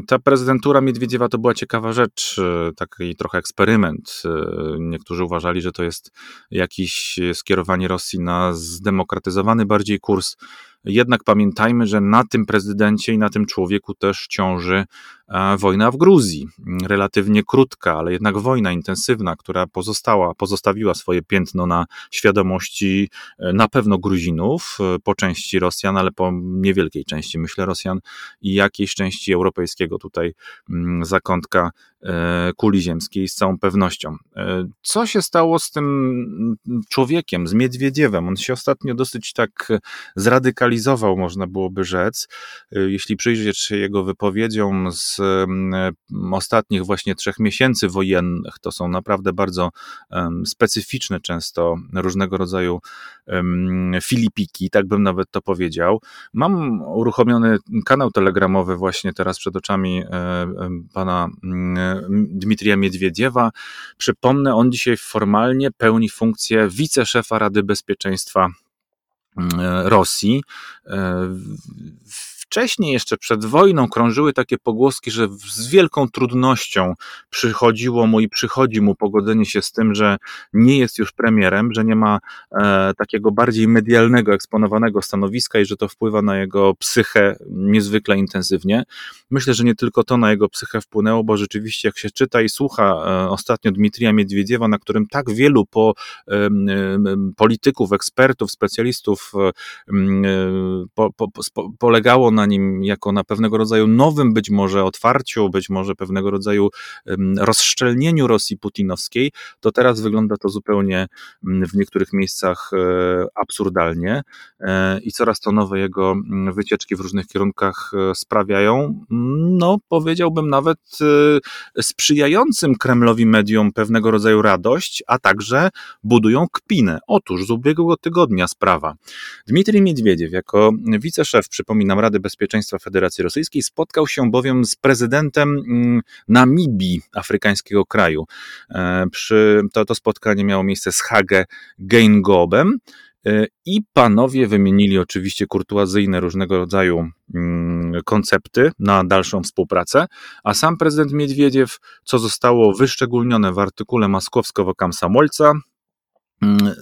S1: Ta prezydentura Miedwiedziewa to była ciekawa rzecz, e, taki trochę eksperyment. E, niektórzy uważali, że to jest jakieś skierowanie Rosji na zdemokratyzowany bardziej kurs jednak pamiętajmy, że na tym prezydencie i na tym człowieku też ciąży e, wojna w Gruzji. Relatywnie krótka, ale jednak wojna intensywna, która pozostała, pozostawiła swoje piętno na świadomości e, na pewno Gruzinów, e, po części Rosjan, ale po niewielkiej części, myślę, Rosjan i jakiejś części europejskiego tutaj mm, zakątka kuli ziemskiej z całą pewnością. Co się stało z tym człowiekiem, z Miedwiedziewem? On się ostatnio dosyć tak zradykalizował można byłoby rzec. Jeśli przyjrzeć się jego wypowiedziom z ostatnich właśnie trzech miesięcy wojennych, to są naprawdę bardzo specyficzne często różnego rodzaju filipiki, tak bym nawet to powiedział. Mam uruchomiony kanał telegramowy właśnie teraz przed oczami e, pana Dmitrija Miedwiediewa. Przypomnę, on dzisiaj formalnie pełni funkcję wiceszefa Rady Bezpieczeństwa Rosji. Wcześniej, jeszcze przed wojną, krążyły takie pogłoski, że z wielką trudnością przychodziło mu i przychodzi mu pogodzenie się z tym, że nie jest już premierem, że nie ma e, takiego bardziej medialnego, eksponowanego stanowiska i że to wpływa na jego psychę niezwykle intensywnie. Myślę, że nie tylko to na jego psychę wpłynęło, bo rzeczywiście, jak się czyta i słucha e, ostatnio Dmitrija Miedwiediewa, na którym tak wielu po, e, polityków, ekspertów, specjalistów e, e, po, po, polegało na na nim jako na pewnego rodzaju nowym być może otwarciu, być może pewnego rodzaju rozszczelnieniu Rosji putinowskiej, to teraz wygląda to zupełnie w niektórych miejscach e, absurdalnie e, i coraz to nowe jego wycieczki w różnych kierunkach e, sprawiają, no powiedziałbym nawet sprzyjającym Kremlowi mediom pewnego rodzaju radość, a także budują kpinę. Otóż z ubiegłego tygodnia sprawa. Dmitrij Miedwiediew jako wiceszef, przypominam, Rady Bezpieczeństwa Bezpieczeństwa Federacji Rosyjskiej. Spotkał się bowiem z prezydentem mm, Namibii, afrykańskiego kraju. E, przy, to, to spotkanie miało miejsce z Hage Geingobem. E, I panowie wymienili oczywiście kurtuazyjne różnego rodzaju mm, koncepty na dalszą współpracę, a sam prezydent Miedwiediew, co zostało wyszczególnione w artykule Maskowskiego Kamsamolca,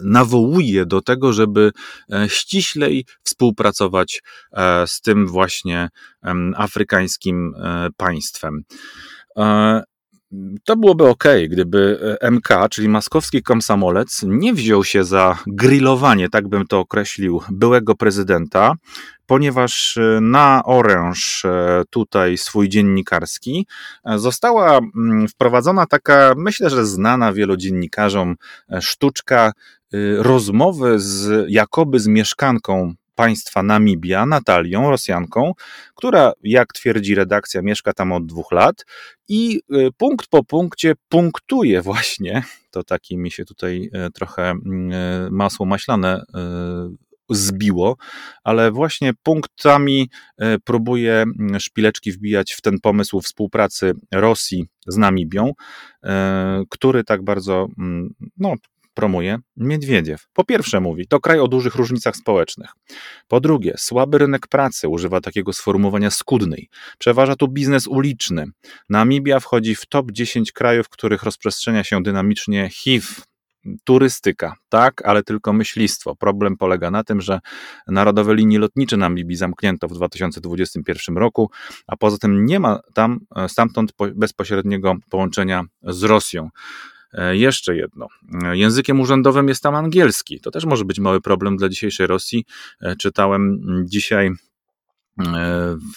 S1: nawołuje do tego, żeby e, ściślej współpracować e, z tym właśnie afrykańskim e, państwem. To byłoby ok, gdyby MK, czyli maskowski komsamolec, nie wziął się za grillowanie, tak bym to określił, byłego prezydenta, ponieważ e, na oręż e, tutaj swój dziennikarski e, została mm, wprowadzona taka, myślę, że znana wielu dziennikarzom sztuczka rozmowy z jakoby z mieszkanką państwa Namibia, Natalią, Rosjanką, która, jak twierdzi redakcja, mieszka tam od dwóch lat i punkt po punkcie punktuje właśnie, [LAUGHS] to taki mi się tutaj trochę mm, masło maślane zbiło, ale właśnie punktami próbuje mm, szpileczki wbijać w ten pomysł współpracy Rosji z Namibią, który tak bardzo mm, no, promuje Miedwiediew. Po pierwsze mówi, to kraj o dużych różnicach społecznych. Po drugie, słaby rynek pracy, używa takiego sformułowania skudnej. Przeważa tu biznes uliczny. Namibia wchodzi w top 10 krajów, w których rozprzestrzenia się dynamicznie HIV, turystyka, tak, ale tylko myślistwo. Problem polega na tym, że narodowe linie lotnicze na Libii zamknięto w 2021 roku, a poza tym nie ma tam e, stamtąd bezpośredniego połączenia z Rosją. E, jeszcze jedno. E, językiem urzędowym jest tam angielski. To też może być mały problem dla dzisiejszej Rosji. Czytałem dzisiaj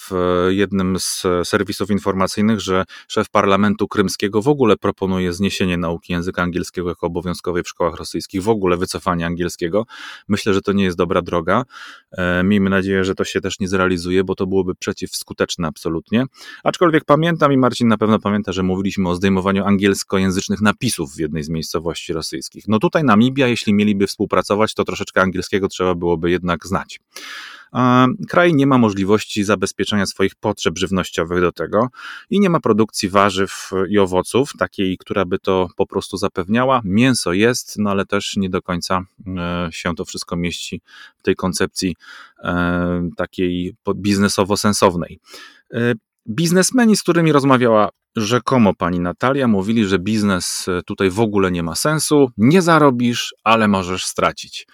S1: w jednym z serwisów informacyjnych, że szef parlamentu krymskiego w ogóle proponuje zniesienie nauki języka angielskiego jako obowiązkowej w szkołach rosyjskich, w ogóle wycofanie angielskiego. Myślę, że to nie jest dobra droga. E, miejmy nadzieję, że to się też nie zrealizuje, bo to byłoby przeciwskuteczne absolutnie. Aczkolwiek pamiętam i Marcin na pewno pamięta, że mówiliśmy o zdejmowaniu angielskojęzycznych napisów w jednej z miejscowości rosyjskich. No tutaj Namibia, jeśli mieliby współpracować, to troszeczkę angielskiego trzeba byłoby jednak znać. Kraj nie ma możliwości zabezpieczenia swoich potrzeb żywnościowych do tego i nie ma produkcji warzyw i owoców, takiej, która by to po prostu zapewniała. Mięso jest, no ale też nie do końca e, się to wszystko mieści w tej koncepcji e, takiej biznesowo-sensownej. E, biznesmeni, z którymi rozmawiała rzekomo pani Natalia, mówili, że biznes tutaj w ogóle nie ma sensu, nie zarobisz, ale możesz stracić.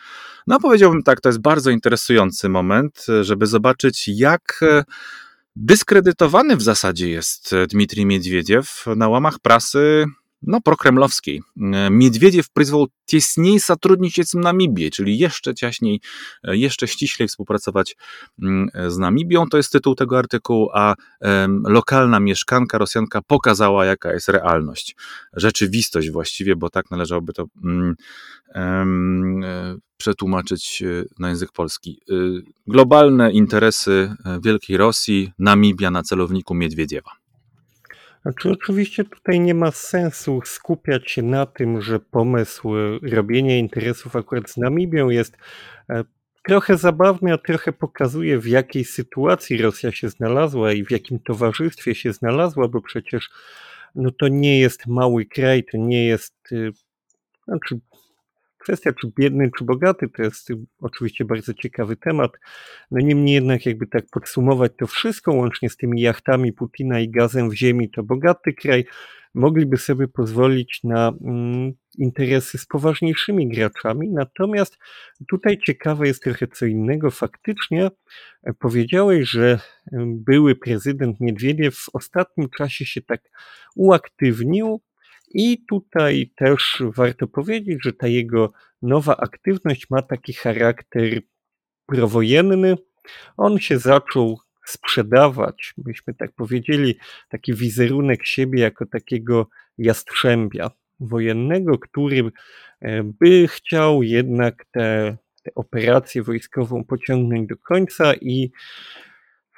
S1: No, powiedziałbym tak, to jest bardzo interesujący moment, żeby zobaczyć, jak e, dyskredytowany w zasadzie jest Dmitrij Miedwiediew na łamach prasy no, prokremlowskiej. E, Miedwiediew przyzwał тесней сотрудничать z Namibią, czyli jeszcze ciaśniej, e, jeszcze ściślej współpracować mm, z Namibią. To jest tytuł tego artykułu, a lokalna mieszkanka Rosjanka pokazała, jaka jest realność. Rzeczywistość właściwie, bo tak należałoby to mm, przetłumaczyć na język polski. Globalne interesy Wielkiej Rosji, Namibia na celowniku Miedwiediewa.
S3: Znaczy, oczywiście tutaj nie ma sensu skupiać się na tym, że pomysł robienia interesów akurat z Namibią jest e, trochę zabawny, a trochę pokazuje, w jakiej sytuacji Rosja się znalazła i w jakim towarzystwie się znalazła, bo przecież no to nie jest mały kraj, to nie jest. Y, znaczy, kwestia, czy biedny, czy bogaty, to jest oczywiście bardzo ciekawy temat. No niemniej jednak, jakby tak podsumować to wszystko, łącznie z tymi jachtami Putina i gazem w ziemi, to bogaty kraj. Mogliby sobie pozwolić na mm, interesy z poważniejszymi graczami. Natomiast tutaj ciekawe jest trochę co innego. Faktycznie e, powiedziałeś, że były prezydent Miedwiediew w ostatnim czasie się tak uaktywnił i tutaj też warto powiedzieć, że ta jego nowa aktywność ma taki charakter prowojenny. On się zaczął sprzedawać, byśmy tak powiedzieli, taki wizerunek siebie jako takiego jastrzębia wojennego, który e, by chciał jednak tę operację wojskową pociągnąć do końca i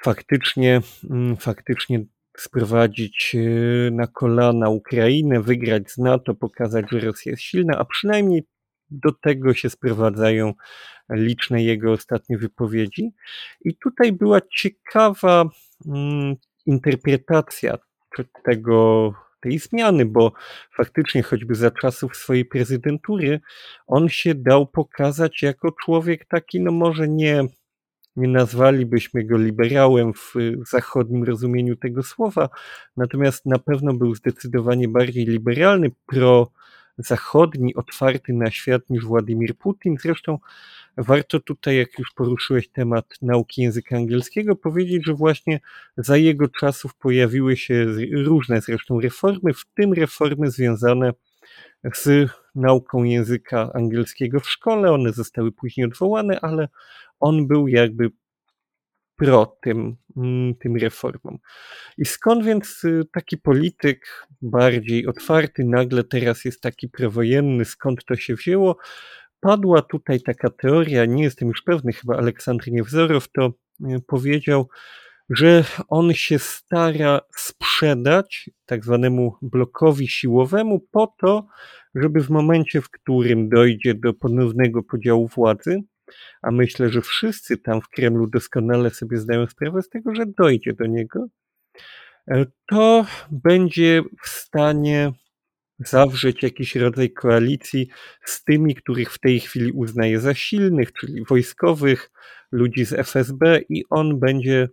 S3: faktycznie, mm, faktycznie sprowadzić e, na kolana Ukrainę, wygrać z NATO, pokazać, że Rosja jest silna, a przynajmniej do tego się sprowadzają liczne jego ostatnie wypowiedzi. I tutaj była ciekawa mm, interpretacja tego, tej zmiany, bo faktycznie choćby za czasów swojej prezydentury on się dał pokazać jako człowiek taki, no może nie nie nazwalibyśmy go liberałem w zachodnim rozumieniu tego słowa, natomiast na pewno był zdecydowanie bardziej liberalny, pro-zachodni, otwarty na świat niż Władimir Putin. Zresztą warto tutaj, jak już poruszyłeś temat nauki języka angielskiego, powiedzieć, że właśnie za jego czasów pojawiły się różne zresztą reformy, w tym reformy związane z nauką języka angielskiego w szkole. One zostały później odwołane, ale on był jakby pro tym, mm, tym reformom. I skąd więc y, taki polityk bardziej otwarty nagle teraz jest taki prowojenny, skąd to się wzięło? Padła tutaj taka teoria, nie jestem już pewny, chyba Aleksandr Niewzorow to y, powiedział, że on się stara sprzedać tak zwanemu blokowi siłowemu po to, żeby w momencie, w którym dojdzie do ponownego podziału władzy, a myślę, że wszyscy tam w Kremlu doskonale sobie zdają sprawę z tego, że dojdzie do niego, e, to będzie w stanie zawrzeć jakiś rodzaj koalicji z tymi, których w tej chwili uznaje za silnych, czyli wojskowych, ludzi z FSB, i on będzie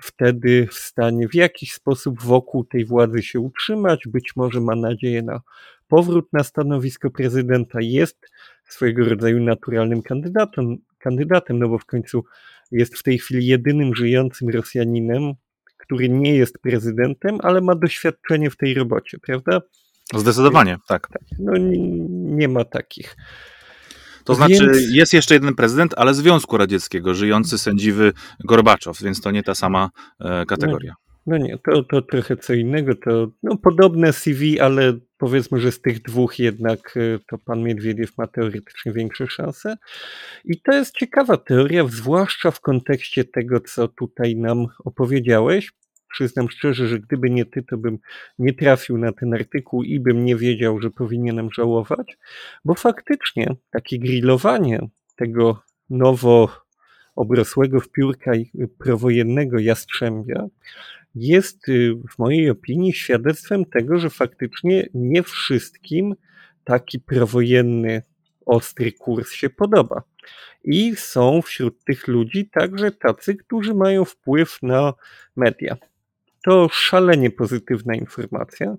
S3: wtedy w stanie w jakiś sposób wokół tej władzy się utrzymać. Być może ma nadzieję na powrót na stanowisko prezydenta. Jest swojego rodzaju naturalnym kandydatem, kandydatem, no bo w końcu jest w tej chwili jedynym żyjącym Rosjaninem, który nie jest prezydentem, ale ma doświadczenie w tej robocie, prawda?
S1: Zdecydowanie, tak. tak
S3: no nie, nie ma takich.
S1: To znaczy, więc... jest jeszcze jeden prezydent, ale Związku Radzieckiego, żyjący sędziwy Gorbaczow, więc to nie ta sama e, kategoria.
S3: No, no, nie, to, to trochę co innego, to no, podobne CV, ale powiedzmy, że z tych dwóch jednak e, to pan Miedwiediew ma teoretycznie większe szanse. I to jest ciekawa teoria, zwłaszcza w kontekście tego, co tutaj nam opowiedziałeś. Przyznam szczerze, że gdyby nie ty, to bym nie trafił na ten artykuł i bym nie wiedział, że powinienem żałować, bo faktycznie takie grillowanie tego nowo obrosłego w piórka prowojennego jastrzębia jest y, w mojej opinii świadectwem tego, że faktycznie nie wszystkim taki prowojenny, ostry kurs się podoba. I są wśród tych ludzi także tacy, którzy mają wpływ na media. To szalenie pozytywna informacja.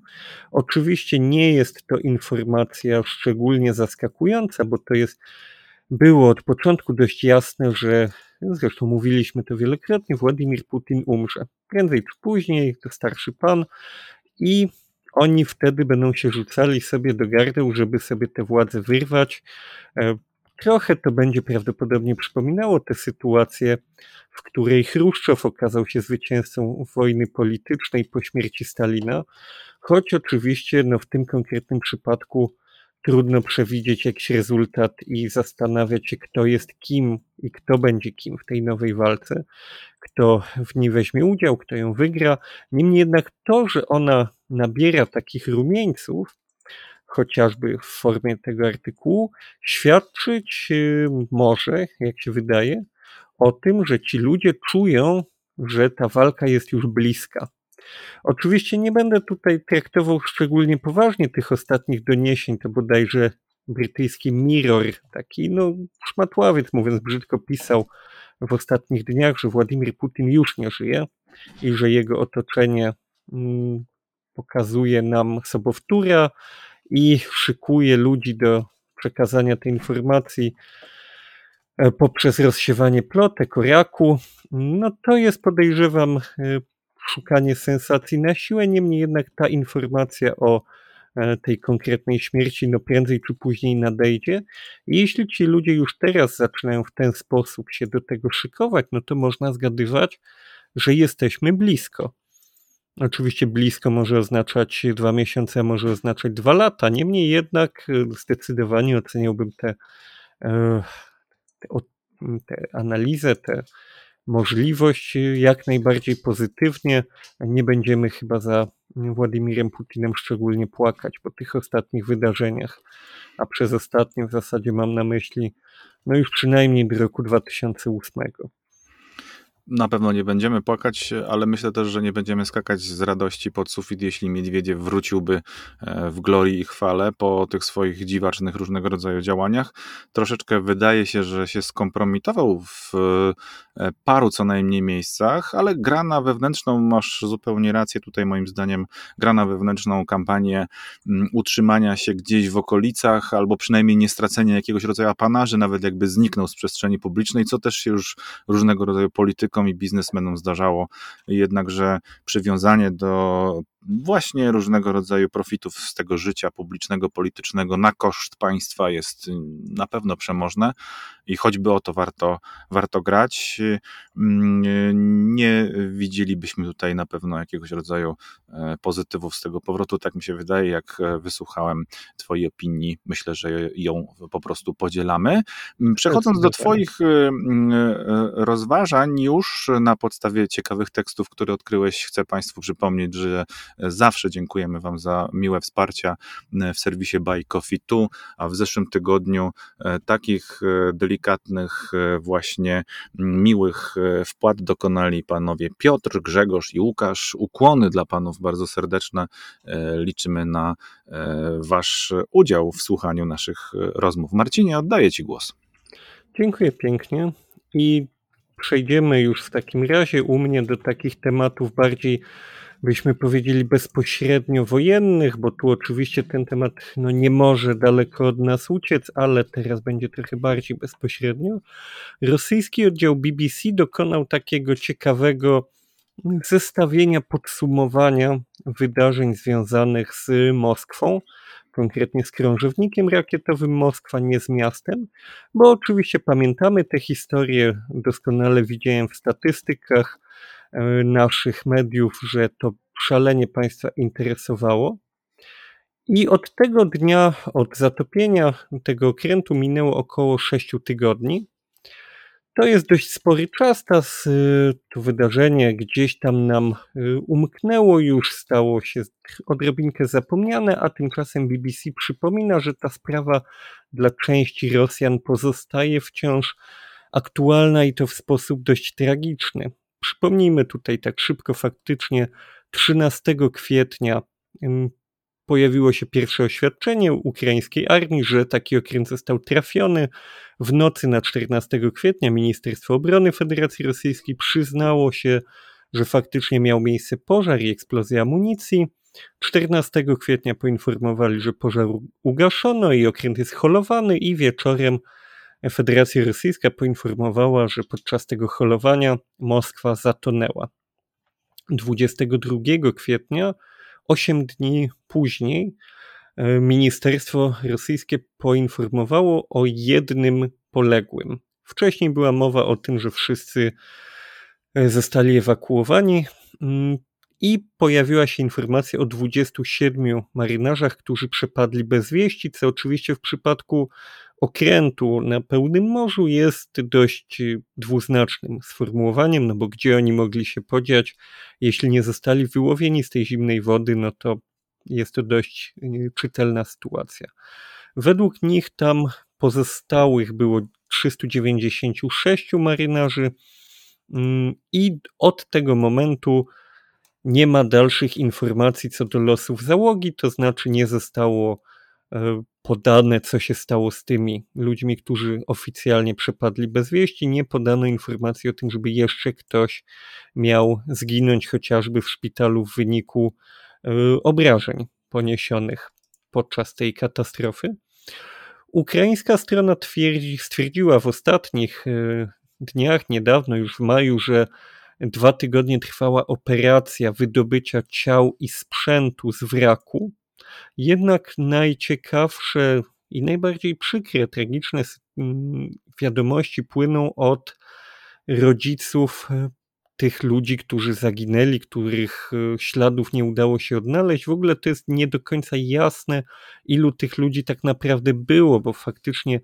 S3: Oczywiście nie jest to informacja szczególnie zaskakująca, bo to jest było od początku dość jasne, że zresztą mówiliśmy to wielokrotnie, Władimir Putin umrze. Prędzej czy później, to starszy pan i oni wtedy będą się rzucali sobie do gardeł, żeby sobie tę władzę wyrwać. Trochę to będzie prawdopodobnie przypominało tę sytuację, w której Chruszczow okazał się zwycięzcą wojny politycznej po śmierci Stalina, choć oczywiście no, w tym konkretnym przypadku trudno przewidzieć jakiś rezultat i zastanawiać się, kto jest kim i kto będzie kim w tej nowej walce, kto w niej weźmie udział, kto ją wygra. Niemniej jednak to, że ona nabiera takich rumieńców, chociażby w formie tego artykułu, świadczyć y, może, jak się wydaje, o tym, że ci ludzie czują, że ta walka jest już bliska. Oczywiście nie będę tutaj traktował szczególnie poważnie tych ostatnich doniesień, to bodajże brytyjski Mirror, taki no szmatławiec mówiąc brzydko pisał w ostatnich dniach, że Władimir Putin już nie żyje i że jego otoczenie mm, pokazuje nam sobowtóra i szykuje ludzi do przekazania tej informacji e, poprzez rozsiewanie plotek o raku, no to jest podejrzewam e, szukanie sensacji na siłę, niemniej jednak ta informacja o e, tej konkretnej śmierci no prędzej czy później nadejdzie. I jeśli ci ludzie już teraz zaczynają w ten sposób się do tego szykować, no to można zgadywać, że jesteśmy blisko. Oczywiście blisko może oznaczać dwa miesiące, może oznaczać dwa lata. Niemniej jednak e, zdecydowanie oceniałbym tę te, te, te analizę, tę możliwość jak najbardziej pozytywnie. Nie będziemy chyba za Władimirem Putinem szczególnie płakać po tych ostatnich wydarzeniach. A przez ostatnie w zasadzie mam na myśli no już przynajmniej do roku 2008.
S1: Na pewno nie będziemy płakać, ale myślę też, że nie będziemy skakać z radości pod sufit, jeśli Miedwiediew wróciłby e, w glorii i chwale po tych swoich dziwacznych różnego rodzaju działaniach. Troszeczkę wydaje się, że się skompromitował w e, paru co najmniej miejscach, ale gra na wewnętrzną, masz zupełnie rację tutaj moim zdaniem, gra na wewnętrzną kampanię mm, utrzymania się gdzieś w okolicach, albo przynajmniej nie stracenia jakiegoś rodzaju apanarzy, nawet jakby zniknął z przestrzeni publicznej, co też się już różnego rodzaju polityków politykom i biznesmenom zdarzało, jednakże przywiązanie do właśnie różnego rodzaju profitów z tego życia publicznego, politycznego na koszt państwa jest na pewno przemożne i choćby o to warto, warto grać. Nie widzielibyśmy tutaj na pewno jakiegoś rodzaju e, pozytywów z tego powrotu, tak mi się wydaje, jak wysłuchałem Twojej opinii, myślę, że ją po prostu podzielamy. Przechodząc do Twoich e, e, rozważań, już na podstawie ciekawych tekstów, które odkryłeś, chcę Państwu przypomnieć, że Zawsze dziękujemy Wam za miłe wsparcia e, w serwisie Buy Coffee Tu, a w zeszłym tygodniu e, takich e, delikatnych, właśnie miłych wpłat dokonali panowie Piotr, Grzegorz i Łukasz. Ukłony dla panów bardzo serdeczne. Liczymy na Wasz udział w słuchaniu naszych rozmów. Marcinie, oddaję Ci głos.
S3: Dziękuję pięknie i przejdziemy już w takim razie u mnie do takich tematów bardziej byśmy powiedzieli bezpośrednio wojennych, bo tu oczywiście ten temat no, nie może daleko od nas uciec, ale teraz będzie trochę bardziej bezpośrednio. Rosyjski oddział BBC dokonał takiego ciekawego zestawienia, podsumowania wydarzeń związanych z Moskwą, konkretnie z krążownikiem rakietowym Moskwa, nie z miastem, bo oczywiście pamiętamy tę historię, doskonale widziałem w statystykach, naszych mediów, że to szalenie Państwa interesowało. I od tego dnia, od zatopienia tego okrętu minęło około 6 tygodni. To jest dość spory czas, to wydarzenie gdzieś tam nam e, umknęło, już stało się odrobinkę zapomniane, a tymczasem BBC przypomina, że ta sprawa dla części Rosjan pozostaje wciąż aktualna i to w sposób dość tragiczny. Przypomnijmy tutaj tak szybko, faktycznie 13 kwietnia pojawiło się pierwsze oświadczenie ukraińskiej armii, że taki okręt został trafiony. W nocy na 14 kwietnia Ministerstwo Obrony Federacji Rosyjskiej przyznało się, że faktycznie miał miejsce pożar i eksplozja amunicji. 14 kwietnia poinformowali, że pożar ugaszono i okręt jest holowany i wieczorem Federacja Rosyjska poinformowała, że podczas tego holowania Moskwa zatonęła. 22 kwietnia, 8 dni później, e, ministerstwo rosyjskie poinformowało o jednym poległym. Wcześniej była mowa o tym, że wszyscy e, zostali ewakuowani. Mm, i pojawiła się informacja o 27 marynarzach, którzy przepadli bez wieści, co oczywiście w przypadku okrętu na pełnym morzu jest dość dwuznacznym sformułowaniem, no bo gdzie oni mogli się podziać, jeśli nie zostali wyłowieni z tej zimnej wody, no to jest to dość y, czytelna sytuacja. Według nich tam pozostałych było 396 marynarzy mm, i od tego momentu nie ma dalszych informacji co do losów załogi, to znaczy nie zostało podane, co się stało z tymi ludźmi, którzy oficjalnie przepadli bez wieści. Nie podano informacji o tym, żeby jeszcze ktoś miał zginąć chociażby w szpitalu w wyniku e, obrażeń poniesionych podczas tej katastrofy. Ukraińska strona twierdzi, stwierdziła w ostatnich e, dniach, niedawno już w maju, że dwa tygodnie trwała operacja wydobycia ciał i sprzętu z wraku. Jednak najciekawsze i najbardziej przykre, tragiczne wiadomości płyną od rodziców e, tych ludzi, którzy zaginęli, których e, śladów nie udało się odnaleźć. W ogóle to jest nie do końca jasne, ilu tych ludzi tak naprawdę było, bo faktycznie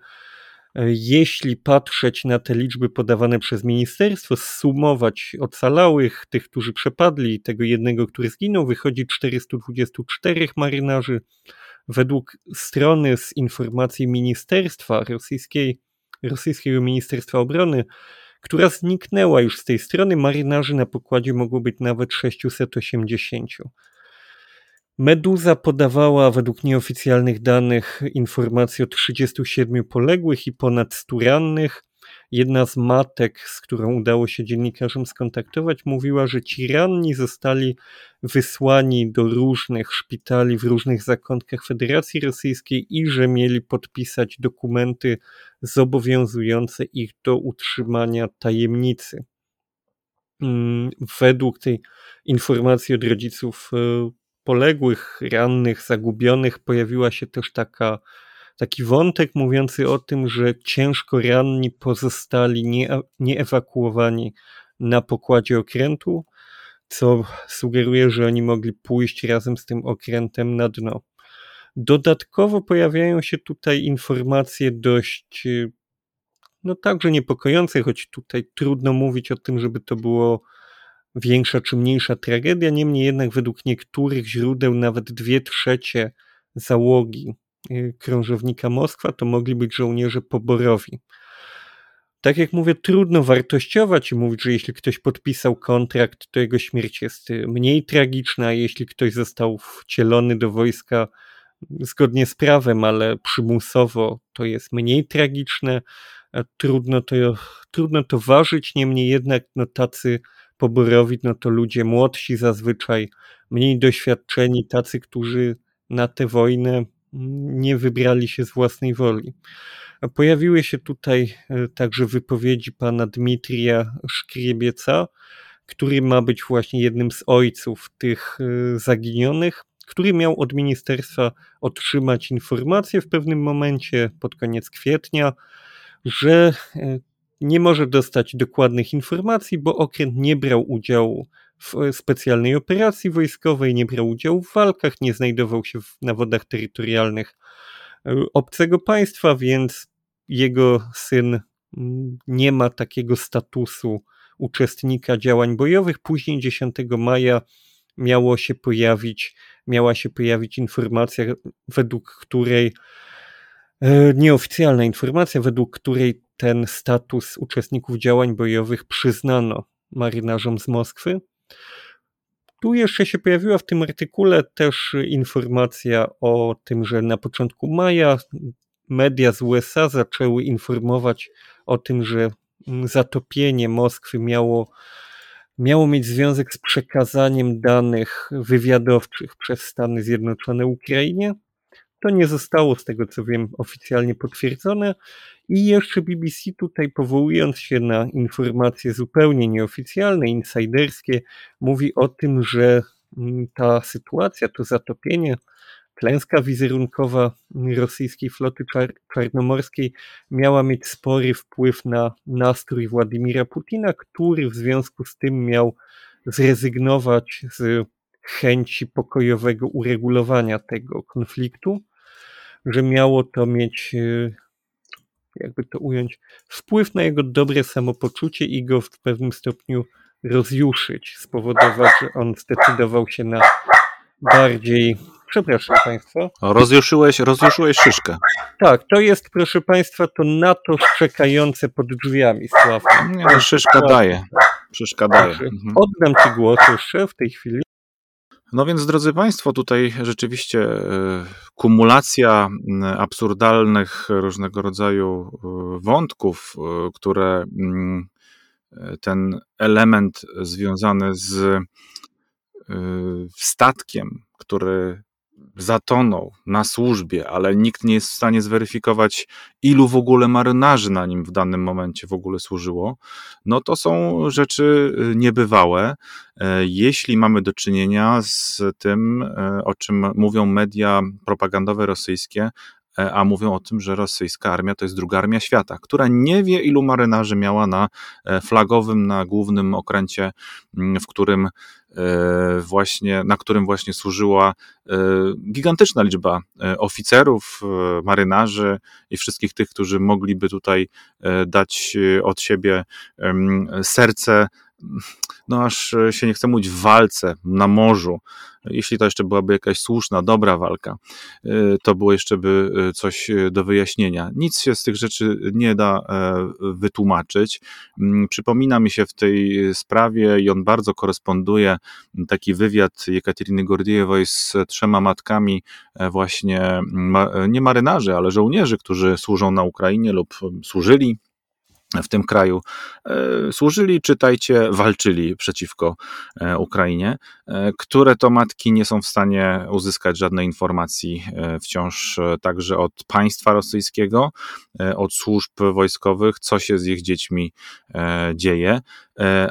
S3: jeśli patrzeć na te liczby podawane przez ministerstwo, sumować ocalałych, tych, którzy przepadli, tego jednego, który zginął, wychodzi 424 marynarzy. Według strony z informacji ministerstwa rosyjskiej, rosyjskiego Ministerstwa Obrony, która zniknęła już z tej strony. Marynarzy na pokładzie mogło być nawet 680. Meduza podawała według nieoficjalnych danych informacje o 37 poległych i ponad 100 rannych. Jedna z matek, z którą udało się dziennikarzom skontaktować, mówiła, że ci ranni zostali wysłani do różnych szpitali w różnych zakątkach Federacji Rosyjskiej i że mieli podpisać dokumenty zobowiązujące ich do utrzymania tajemnicy. Mm, według tej informacji od rodziców e, poległych, rannych, zagubionych pojawiła się też taka taki wątek mówiący o tym, że ciężko ranni pozostali nie, nieewakuowani na pokładzie okrętu, co sugeruje, że oni mogli pójść razem z tym okrętem na dno. Dodatkowo pojawiają się tutaj informacje dość, no także niepokojące, choć tutaj trudno mówić o tym, żeby to było większa czy mniejsza tragedia. Niemniej jednak, według niektórych źródeł, nawet dwie trzecie załogi Y, krążownika Moskwa, to mogli być żołnierze poborowi. Tak jak mówię, trudno wartościować i mówić, że jeśli ktoś podpisał kontrakt, to jego śmierć jest y, mniej tragiczna, a jeśli ktoś został wcielony do wojska zgodnie z prawem, ale przymusowo, to jest mniej tragiczne. Trudno to, trudno to ważyć, niemniej jednak no, tacy poborowi, no to ludzie młodsi zazwyczaj, mniej doświadczeni, tacy, którzy na tę wojnę nie wybrali się z własnej woli. Pojawiły się tutaj e, także wypowiedzi pana Dmitrija Szkriebica, który ma być właśnie jednym z ojców tych e, zaginionych, który miał od ministerstwa otrzymać informację w pewnym momencie pod koniec kwietnia, że e, nie może dostać dokładnych informacji, bo okręt nie brał udziału w specjalnej operacji wojskowej, nie brał udziału w walkach, nie znajdował się na wodach terytorialnych e, obcego państwa, więc jego syn mm, nie ma takiego statusu uczestnika działań bojowych. Później 10 maja miało się pojawić, miała się pojawić informacja, według której e, nieoficjalna informacja, według której ten status uczestników działań bojowych przyznano marynarzom z Moskwy. Tu jeszcze się pojawiła w tym artykule też informacja o tym, że na początku maja media z USA zaczęły informować o tym, że zatopienie Moskwy miało, miało mieć związek z przekazaniem danych wywiadowczych przez Stany Zjednoczone Ukrainie. To nie zostało, z tego co wiem, oficjalnie potwierdzone. I jeszcze BBC tutaj, powołując się na informacje zupełnie nieoficjalne, insiderskie, mówi o tym, że mm, ta sytuacja, to zatopienie, klęska wizerunkowa rosyjskiej floty czar czarnomorskiej miała mieć spory wpływ na nastrój Władimira Putina, który w związku z tym miał zrezygnować z chęci pokojowego uregulowania tego konfliktu, że miało to mieć, e, jakby to ująć, wpływ na jego dobre samopoczucie i go w pewnym stopniu rozjuszyć, spowodować, że on zdecydował się na bardziej. Przepraszam Państwa.
S1: Rozjuszyłeś, rozjuszyłeś szyszkę.
S3: Tak, to jest, proszę Państwa, to na to szczekające pod drzwiami, Sławka.
S1: Nie, no, szyszka daje. Szyszka daje. Mhm.
S3: Oddam Ci głos jeszcze w tej chwili.
S1: No więc, drodzy Państwo, tutaj rzeczywiście e, kumulacja absurdalnych różnego rodzaju e, wątków, e, które ten element związany z statkiem, który zatonął na służbie, ale nikt nie jest w stanie zweryfikować, ilu w ogóle marynarzy na nim w danym momencie w ogóle służyło, no to są rzeczy y, niebywałe. E, jeśli mamy do czynienia z tym, e, o czym mówią media propagandowe rosyjskie, e, a mówią o tym, że rosyjska armia to jest druga armia świata, która nie wie, ilu marynarzy miała na flagowym, na głównym okręcie, w którym właśnie, na którym właśnie służyła e, gigantyczna liczba e, oficerów, marynarzy i wszystkich tych, którzy mogliby tutaj dać od siebie serce no aż się nie chce mówić w walce na morzu, jeśli to jeszcze byłaby jakaś słuszna, dobra walka, y, to było jeszcze by y, coś do wyjaśnienia. Nic się z tych rzeczy nie da e, wytłumaczyć. Mm, przypomina mi się w tej sprawie i on bardzo koresponduje taki wywiad Jekateriny Gordijewej z trzema matkami e, właśnie nie marynarzy, ale żołnierzy, którzy służą na Ukrainie lub służyli w tym kraju e, służyli, czytajcie, walczyli przeciwko e, Ukrainie, e, które to matki nie są w stanie uzyskać żadnej informacji wciąż także od państwa rosyjskiego, od służb wojskowych, co się z ich dziećmi dzieje.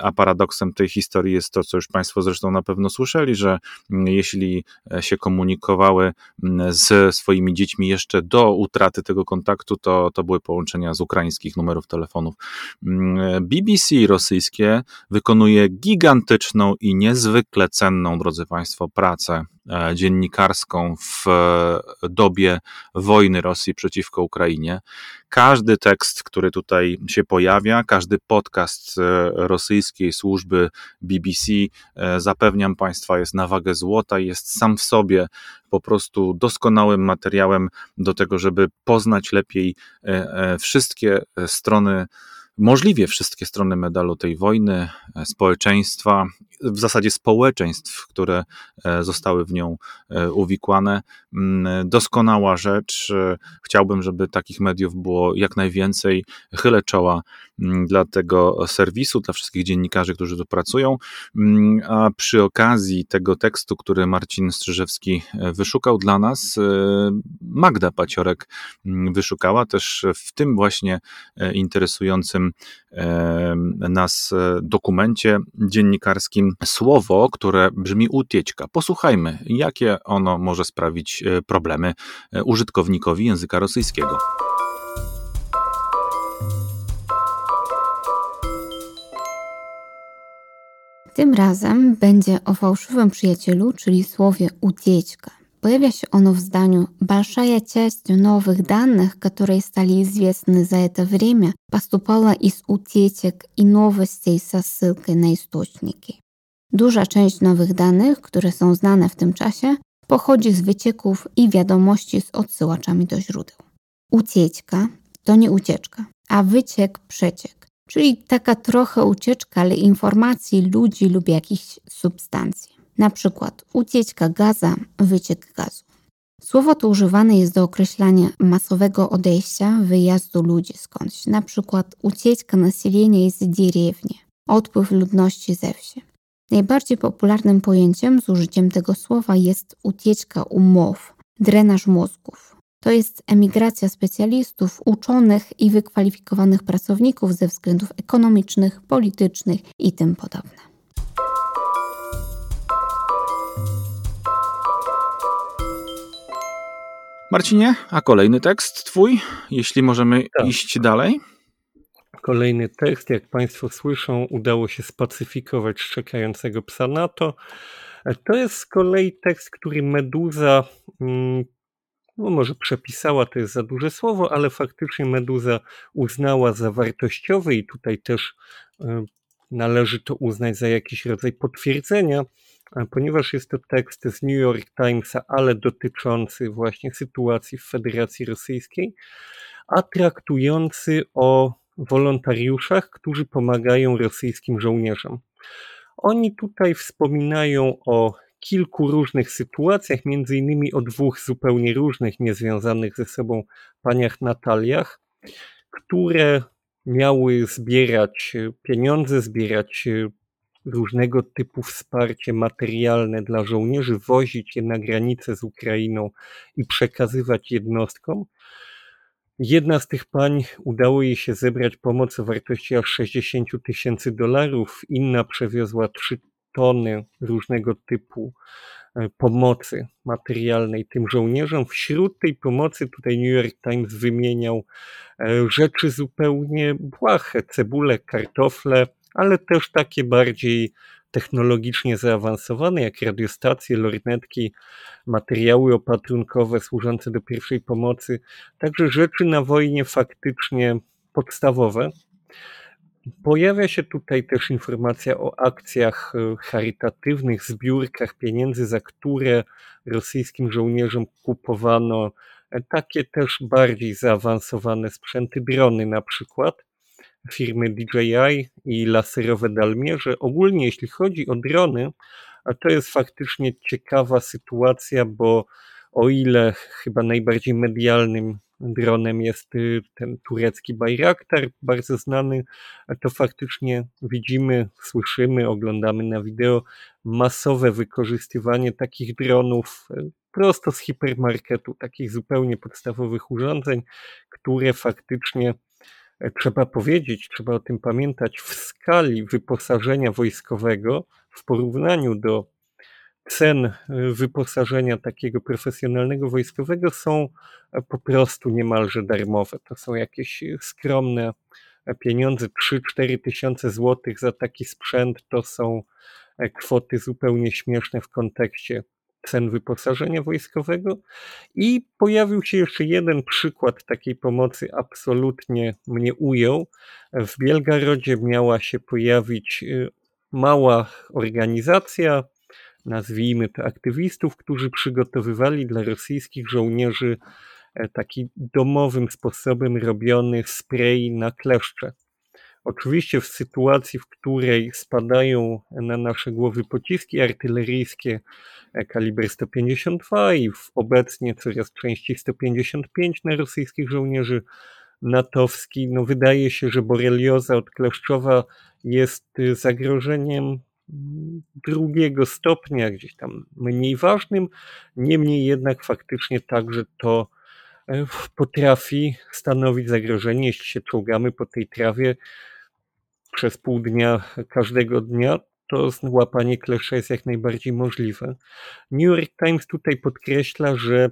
S1: A paradoksem tej historii jest to, co już Państwo zresztą na pewno słyszeli, że mm, jeśli się komunikowały mm, z swoimi dziećmi jeszcze do utraty tego kontaktu, to, to były połączenia z ukraińskich numerów telefonu Mm, BBC rosyjskie wykonuje gigantyczną i niezwykle cenną, drodzy Państwo, pracę. e, dziennikarską w e, dobie wojny Rosji przeciwko Ukrainie. Każdy tekst, który tutaj się pojawia, każdy podcast e, rosyjskiej służby BBC, zapewniam Państwa, jest na wagę złota, jest sam w sobie po prostu doskonałym materiałem do tego, żeby poznać lepiej wszystkie strony możliwie wszystkie strony medalu tej wojny, e, społeczeństwa, w zasadzie społeczeństw, które e, zostały w nią e, uwikłane. Mm, doskonała rzecz. Chciałbym, żeby takich mediów było jak najwięcej. Chylę czoła dla tego serwisu, dla wszystkich dziennikarzy, którzy tu pracują. Mm, a przy okazji tego tekstu, który Marcin Strzyżewski wyszukał dla nas, Magda Paciorek wyszukała też w tym właśnie interesującym nas e, dokumencie dziennikarskim słowo, które brzmi ucieczka. Posłuchajmy, jakie ono może sprawić e, problemy e, użytkownikowi języka rosyjskiego.
S4: Tym razem będzie o fałszywym przyjacielu, czyli słowie ucieczka. Появя оно в зданию, большая часть новых данных, которые стали известны за это время, поступала из утечек и новостей со ссылкой на источнiki. Duża część nowych danych, które są znane w tym czasie, pochodzi z wycieków i wiadomości z odsyłaczami do źródeł. Ucieczka to nie ucieczka, a wyciek przeciek, czyli taka trochę ucieczka, ale informacji ludzi lub jakichś substancji. Na przykład ucieczka gaza, wyciek gazu. Słowo to używane jest do określania masowego odejścia, wyjazdu ludzi skądś. Na przykład ucieczka nasilenia z dierewni, odpływ ludności ze wsi. Najbardziej popularnym pojęciem z użyciem tego słowa jest ucieczka umów, drenaż mózgów. To jest emigracja specjalistów, uczonych i wykwalifikowanych pracowników ze względów ekonomicznych, politycznych i tym podobne.
S1: Marcinie, a kolejny tekst twój, jeśli możemy tak. iść dalej?
S3: Kolejny tekst, jak Państwo słyszą, udało się spacyfikować szczekającego psa NATO. To jest z kolei tekst, który Meduza, no może przepisała, to jest za duże słowo, ale faktycznie Meduza uznała za wartościowy i tutaj też e, należy to uznać za jakiś rodzaj potwierdzenia, ponieważ jest to tekst z New York Timesa, ale dotyczący właśnie sytuacji w Federacji Rosyjskiej, a traktujący o wolontariuszach, którzy pomagają rosyjskim żołnierzom. Oni tutaj wspominają o kilku różnych sytuacjach, między innymi o dwóch zupełnie różnych, niezwiązanych ze sobą paniach Nataliach, które miały zbierać pieniądze, zbierać różnego typu wsparcie materialne dla żołnierzy, wozić je na granicę z Ukrainą i przekazywać jednostkom. Jedna z tych pań udało jej się zebrać pomoc o wartości aż 60 tysięcy dolarów, inna przewiozła 3 tony różnego typu e, pomocy materialnej tym żołnierzom. Wśród tej pomocy tutaj New York Times wymieniał e, rzeczy zupełnie błahe, cebule, kartofle, ale też takie bardziej technologicznie zaawansowane, jak radiostacje, lornetki, materiały opatrunkowe służące do pierwszej pomocy, także rzeczy na wojnie faktycznie podstawowe. Pojawia się tutaj też informacja o akcjach e, charytatywnych, zbiórkach pieniędzy, za które rosyjskim żołnierzom kupowano e, takie też bardziej zaawansowane sprzęty, drony na przykład firmy DJI i laserowe dalmierze. Ogólnie jeśli chodzi o drony, a to jest faktycznie ciekawa sytuacja, bo o ile chyba najbardziej medialnym dronem jest y, ten turecki Bayraktar, bardzo znany, to faktycznie widzimy, słyszymy, oglądamy na wideo masowe wykorzystywanie takich dronów y, prosto z hipermarketu, takich zupełnie podstawowych urządzeń, które faktycznie e, trzeba powiedzieć, trzeba o tym pamiętać, w skali wyposażenia wojskowego w porównaniu do cen e, wyposażenia takiego profesjonalnego wojskowego są e, po prostu niemalże darmowe. To są jakieś e, skromne pieniądze, 3-4 tysiące złotych za taki sprzęt to są kwoty zupełnie śmieszne w kontekście cen wyposażenia wojskowego. I pojawił się jeszcze jeden przykład takiej pomocy, absolutnie mnie ujął. W Bielgarodzie miała się pojawić mała organizacja, nazwijmy to aktywistów, którzy przygotowywali dla rosyjskich żołnierzy e, taki domowym sposobem robiony spray na kleszcze. Oczywiście w sytuacji, w której spadają na nasze głowy pociski artyleryjskie e, kaliber 152 i obecnie coraz częściej 155 na rosyjskich żołnierzy natowski, no wydaje się, że borelioza odkleszczowa jest zagrożeniem drugiego stopnia, gdzieś tam mniej ważnym, niemniej jednak faktycznie także to e, potrafi stanowić zagrożenie, jeśli się czołgamy po tej trawie przez pół dnia każdego dnia, to łapanie klesza jest jak najbardziej możliwe. New York Times tutaj podkreśla, że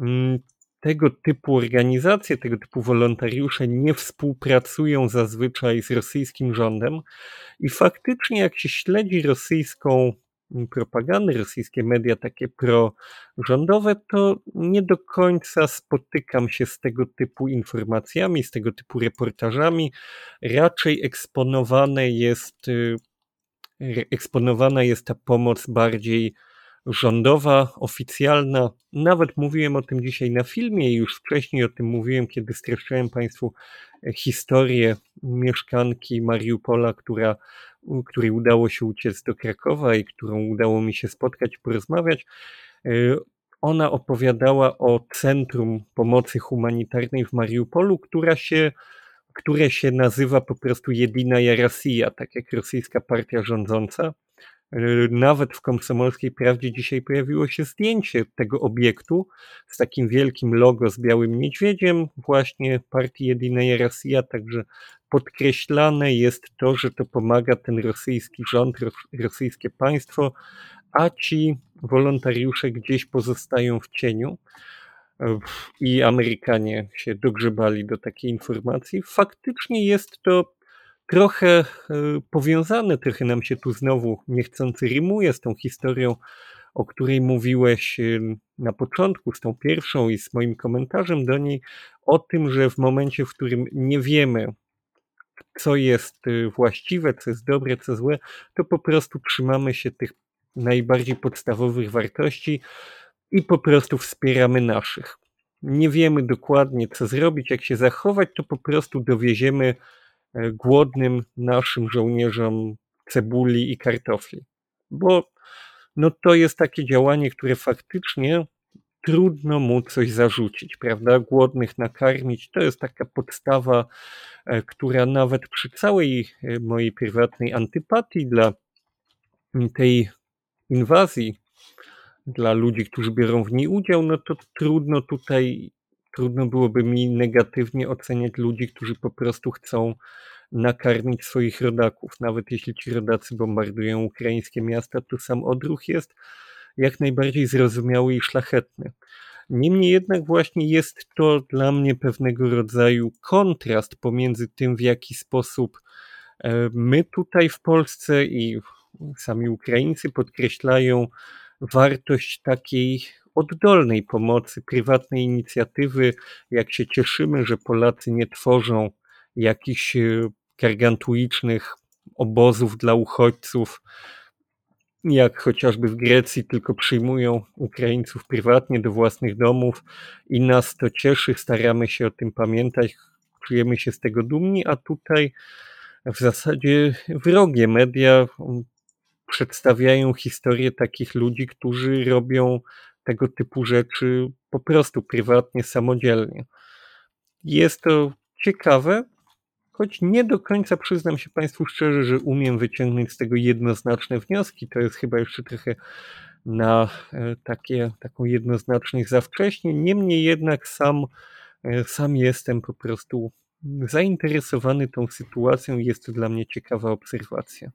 S3: mm, tego typu organizacje, tego typu wolontariusze nie współpracują zazwyczaj z rosyjskim rządem i faktycznie jak się śledzi rosyjską propagandę, rosyjskie media takie prorządowe, to nie do końca spotykam się z tego typu informacjami, z tego typu reportażami. Raczej eksponowane jest, y, eksponowana jest ta pomoc bardziej rządowa, oficjalna. Nawet mówiłem o tym dzisiaj na filmie już wcześniej o tym mówiłem, kiedy streszczałem Państwu e, historię mieszkanki Mariupola, która, której udało się uciec do Krakowa i którą udało mi się spotkać, porozmawiać. E, ona opowiadała o Centrum Pomocy Humanitarnej w Mariupolu, która się, które się nazywa po prostu Jedina Rosja, tak jak rosyjska partia rządząca. Nawet w komsomolskiej prawdzie dzisiaj pojawiło się zdjęcie tego obiektu z takim wielkim logo z białym niedźwiedziem, właśnie partii Jedynej Rosja, także podkreślane jest to, że to pomaga ten rosyjski rząd, rosyjskie państwo, a ci wolontariusze gdzieś pozostają w cieniu. i Amerykanie się dogrzebali do takiej informacji. Faktycznie jest to trochę e, powiązane, trochę nam się tu znowu niechcący rymuje z tą historią, o której mówiłeś e, na początku, z tą pierwszą i z moim komentarzem do niej, o tym, że w momencie, w którym nie wiemy, co jest e, właściwe, co jest dobre, co złe, to po prostu trzymamy się tych najbardziej podstawowych wartości i po prostu wspieramy naszych. Nie wiemy dokładnie, co zrobić, jak się zachować, to po prostu dowieziemy głodnym naszym żołnierzom cebuli i kartofli. Bo no to jest takie działanie, które faktycznie trudno mu coś zarzucić, prawda? Głodnych nakarmić to jest taka podstawa, e, która nawet przy całej e, mojej prywatnej antypatii dla tej inwazji dla ludzi, którzy biorą w niej udział, no to trudno tutaj, trudno byłoby mi negatywnie oceniać ludzi, którzy po prostu chcą nakarmić swoich rodaków. Nawet jeśli ci rodacy bombardują ukraińskie miasta, to sam odruch jest jak najbardziej zrozumiały i szlachetny. Niemniej jednak właśnie jest to dla mnie pewnego rodzaju kontrast pomiędzy tym, w jaki sposób e, my tutaj w Polsce i sami Ukraińcy podkreślają wartość takiej oddolnej pomocy, prywatnej inicjatywy, jak się cieszymy, że Polacy nie tworzą jakichś e, gargantuicznych obozów dla uchodźców, jak chociażby w Grecji, tylko przyjmują Ukraińców prywatnie do własnych domów i nas to cieszy, staramy się o tym pamiętać, czujemy się z tego dumni, a tutaj w zasadzie wrogie media przedstawiają historię takich ludzi, którzy robią tego typu rzeczy po prostu prywatnie, samodzielnie. Jest to ciekawe, choć nie do końca przyznam się Państwu szczerze, że umiem wyciągnąć z tego jednoznaczne wnioski. To jest chyba jeszcze trochę na e, takie, taką jednoznaczność za wcześnie. Niemniej jednak sam, e, sam jestem po prostu zainteresowany tą sytuacją. Jest to dla mnie ciekawa obserwacja.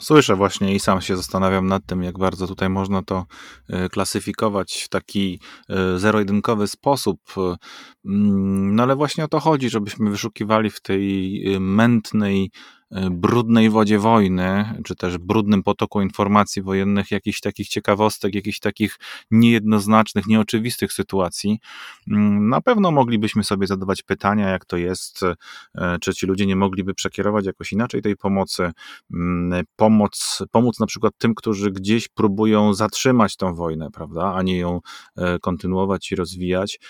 S1: Słyszę właśnie i sam się zastanawiam nad tym, jak bardzo tutaj można to e, klasyfikować w taki e, zero-jedynkowy sposób. Mm, no ale właśnie o to chodzi, żebyśmy wyszukiwali w tej e, mętnej E, brudnej wodzie wojny, czy też brudnym potoku informacji wojennych, jakichś takich ciekawostek, jakichś takich niejednoznacznych, nieoczywistych sytuacji, mm, na pewno moglibyśmy sobie zadawać pytania, jak to jest, e, czy ci ludzie nie mogliby przekierować jakoś inaczej tej pomocy, mm, pomoc, pomóc na przykład tym, którzy gdzieś próbują zatrzymać tą wojnę, prawda, a nie ją e, kontynuować i rozwijać.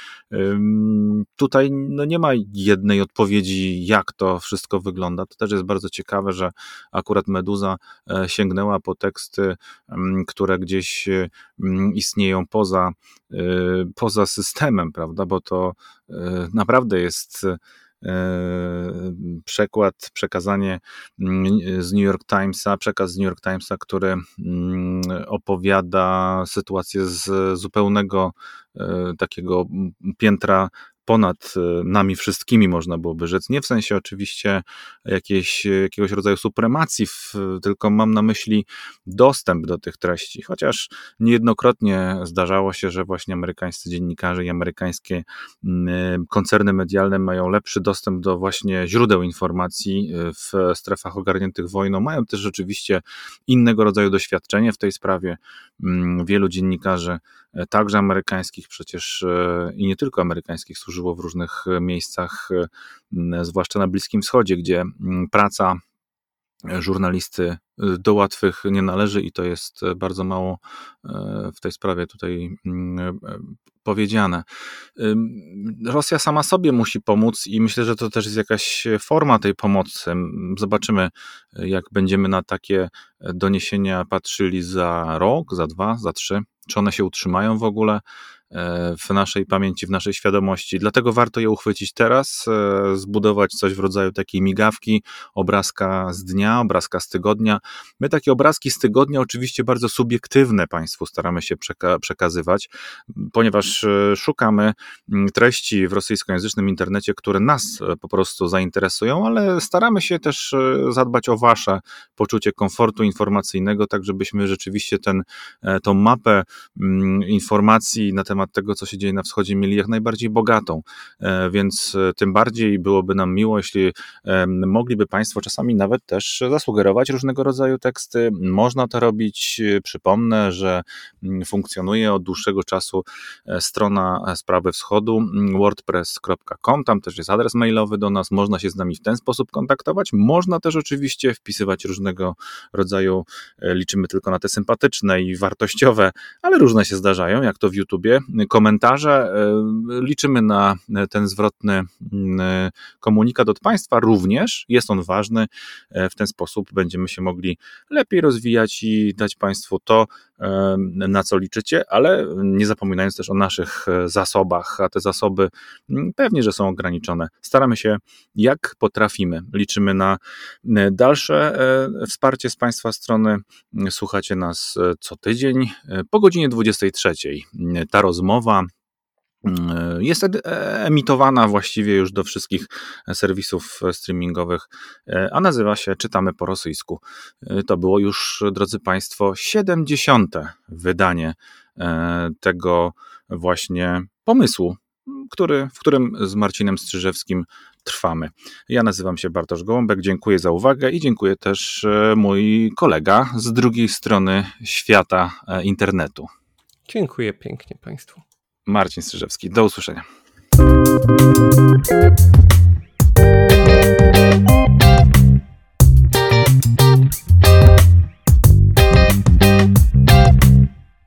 S1: Tutaj no, nie ma jednej odpowiedzi, jak to wszystko wygląda. To też jest bardzo bardzo ciekawe, że akurat Meduza e, sięgnęła po teksty, mm, które gdzieś mm, istnieją poza, e, poza systemem, prawda? Bo to e, naprawdę jest przekład, przekazanie mm, z New York Timesa, przekaz z New York Timesa, który opowiada sytuację z zupełnego takiego piętra ponad e, nami wszystkimi, można byłoby rzec. Nie w sensie oczywiście jakiegoś rodzaju supremacji, tylko mam na myśli dostęp do tych treści. Chociaż niejednokrotnie zdarzało się, że właśnie amerykańscy dziennikarze i amerykańskie koncerny medialne mają lepszy dostęp do właśnie źródeł informacji e, w strefach ogarniętych wojną. Mają też rzeczywiście innego rodzaju doświadczenie w tej sprawie. Wielu dziennikarzy E, także amerykańskich przecież e, i nie tylko amerykańskich, służyło w różnych e, miejscach, zwłaszcza na Bliskim Wschodzie, gdzie praca żurnalisty do łatwych nie należy i to jest bardzo mało w tej sprawie tutaj powiedziane. Rosja sama sobie musi pomóc i myślę, że to też jest jakaś forma tej pomocy. Zobaczymy, jak będziemy na takie doniesienia patrzyli za rok, za dwa, za trzy czy one się utrzymają w ogóle, w naszej pamięci, w naszej świadomości. Dlatego warto je uchwycić teraz, e, zbudować coś w rodzaju takiej migawki, obrazka z dnia, obrazka z tygodnia. My takie obrazki z tygodnia, oczywiście bardzo subiektywne Państwu staramy się przeka przekazywać, ponieważ e, szukamy treści w rosyjskojęzycznym internecie, które nas po prostu zainteresują, ale staramy się też zadbać o Wasze poczucie komfortu informacyjnego, tak żebyśmy rzeczywiście ten, mapę informacji na temat temat tego, co się dzieje na wschodzie, mieli jak najbardziej bogatą. Więc tym bardziej byłoby nam miło, jeśli mogliby Państwo czasami nawet też zasugerować różnego rodzaju teksty. Można to robić. Przypomnę, że mm, funkcjonuje od dłuższego czasu strona Sprawy Wschodu mm, wordpress.com. Tam też jest adres mailowy do nas. Można się z nami w ten sposób kontaktować. Można też oczywiście wpisywać różnego rodzaju, e, liczymy tylko na te sympatyczne i wartościowe, ale różne się zdarzają, jak to w YouTubie. Komentarze, e, liczymy na ten zwrotny mm, e, komunikat od Państwa również. Jest on ważny. W ten sposób będziemy się mogli lepiej rozwijać i dać Państwu to, na co liczycie, ale nie zapominając też o naszych zasobach, a te zasoby pewnie, że są ograniczone. Staramy się jak potrafimy. Liczymy na dalsze wsparcie z Państwa strony. Słuchacie nas e, co tydzień e, po godzinie 23. Ta rozmowa jest emitowana właściwie już do wszystkich serwisów streamingowych, e, a nazywa się Czytamy po rosyjsku. To było już, drodzy Państwo, 70. wydanie tego właśnie pomysłu, który, w którym z Marcinem Strzyżewskim trwamy. Ja nazywam się Bartosz Gołąbek, dziękuję za uwagę i dziękuję też e, mój kolega z drugiej strony świata e, internetu.
S3: Dziękuję pięknie Państwu.
S1: Marcin Strzyżewski. Do usłyszenia.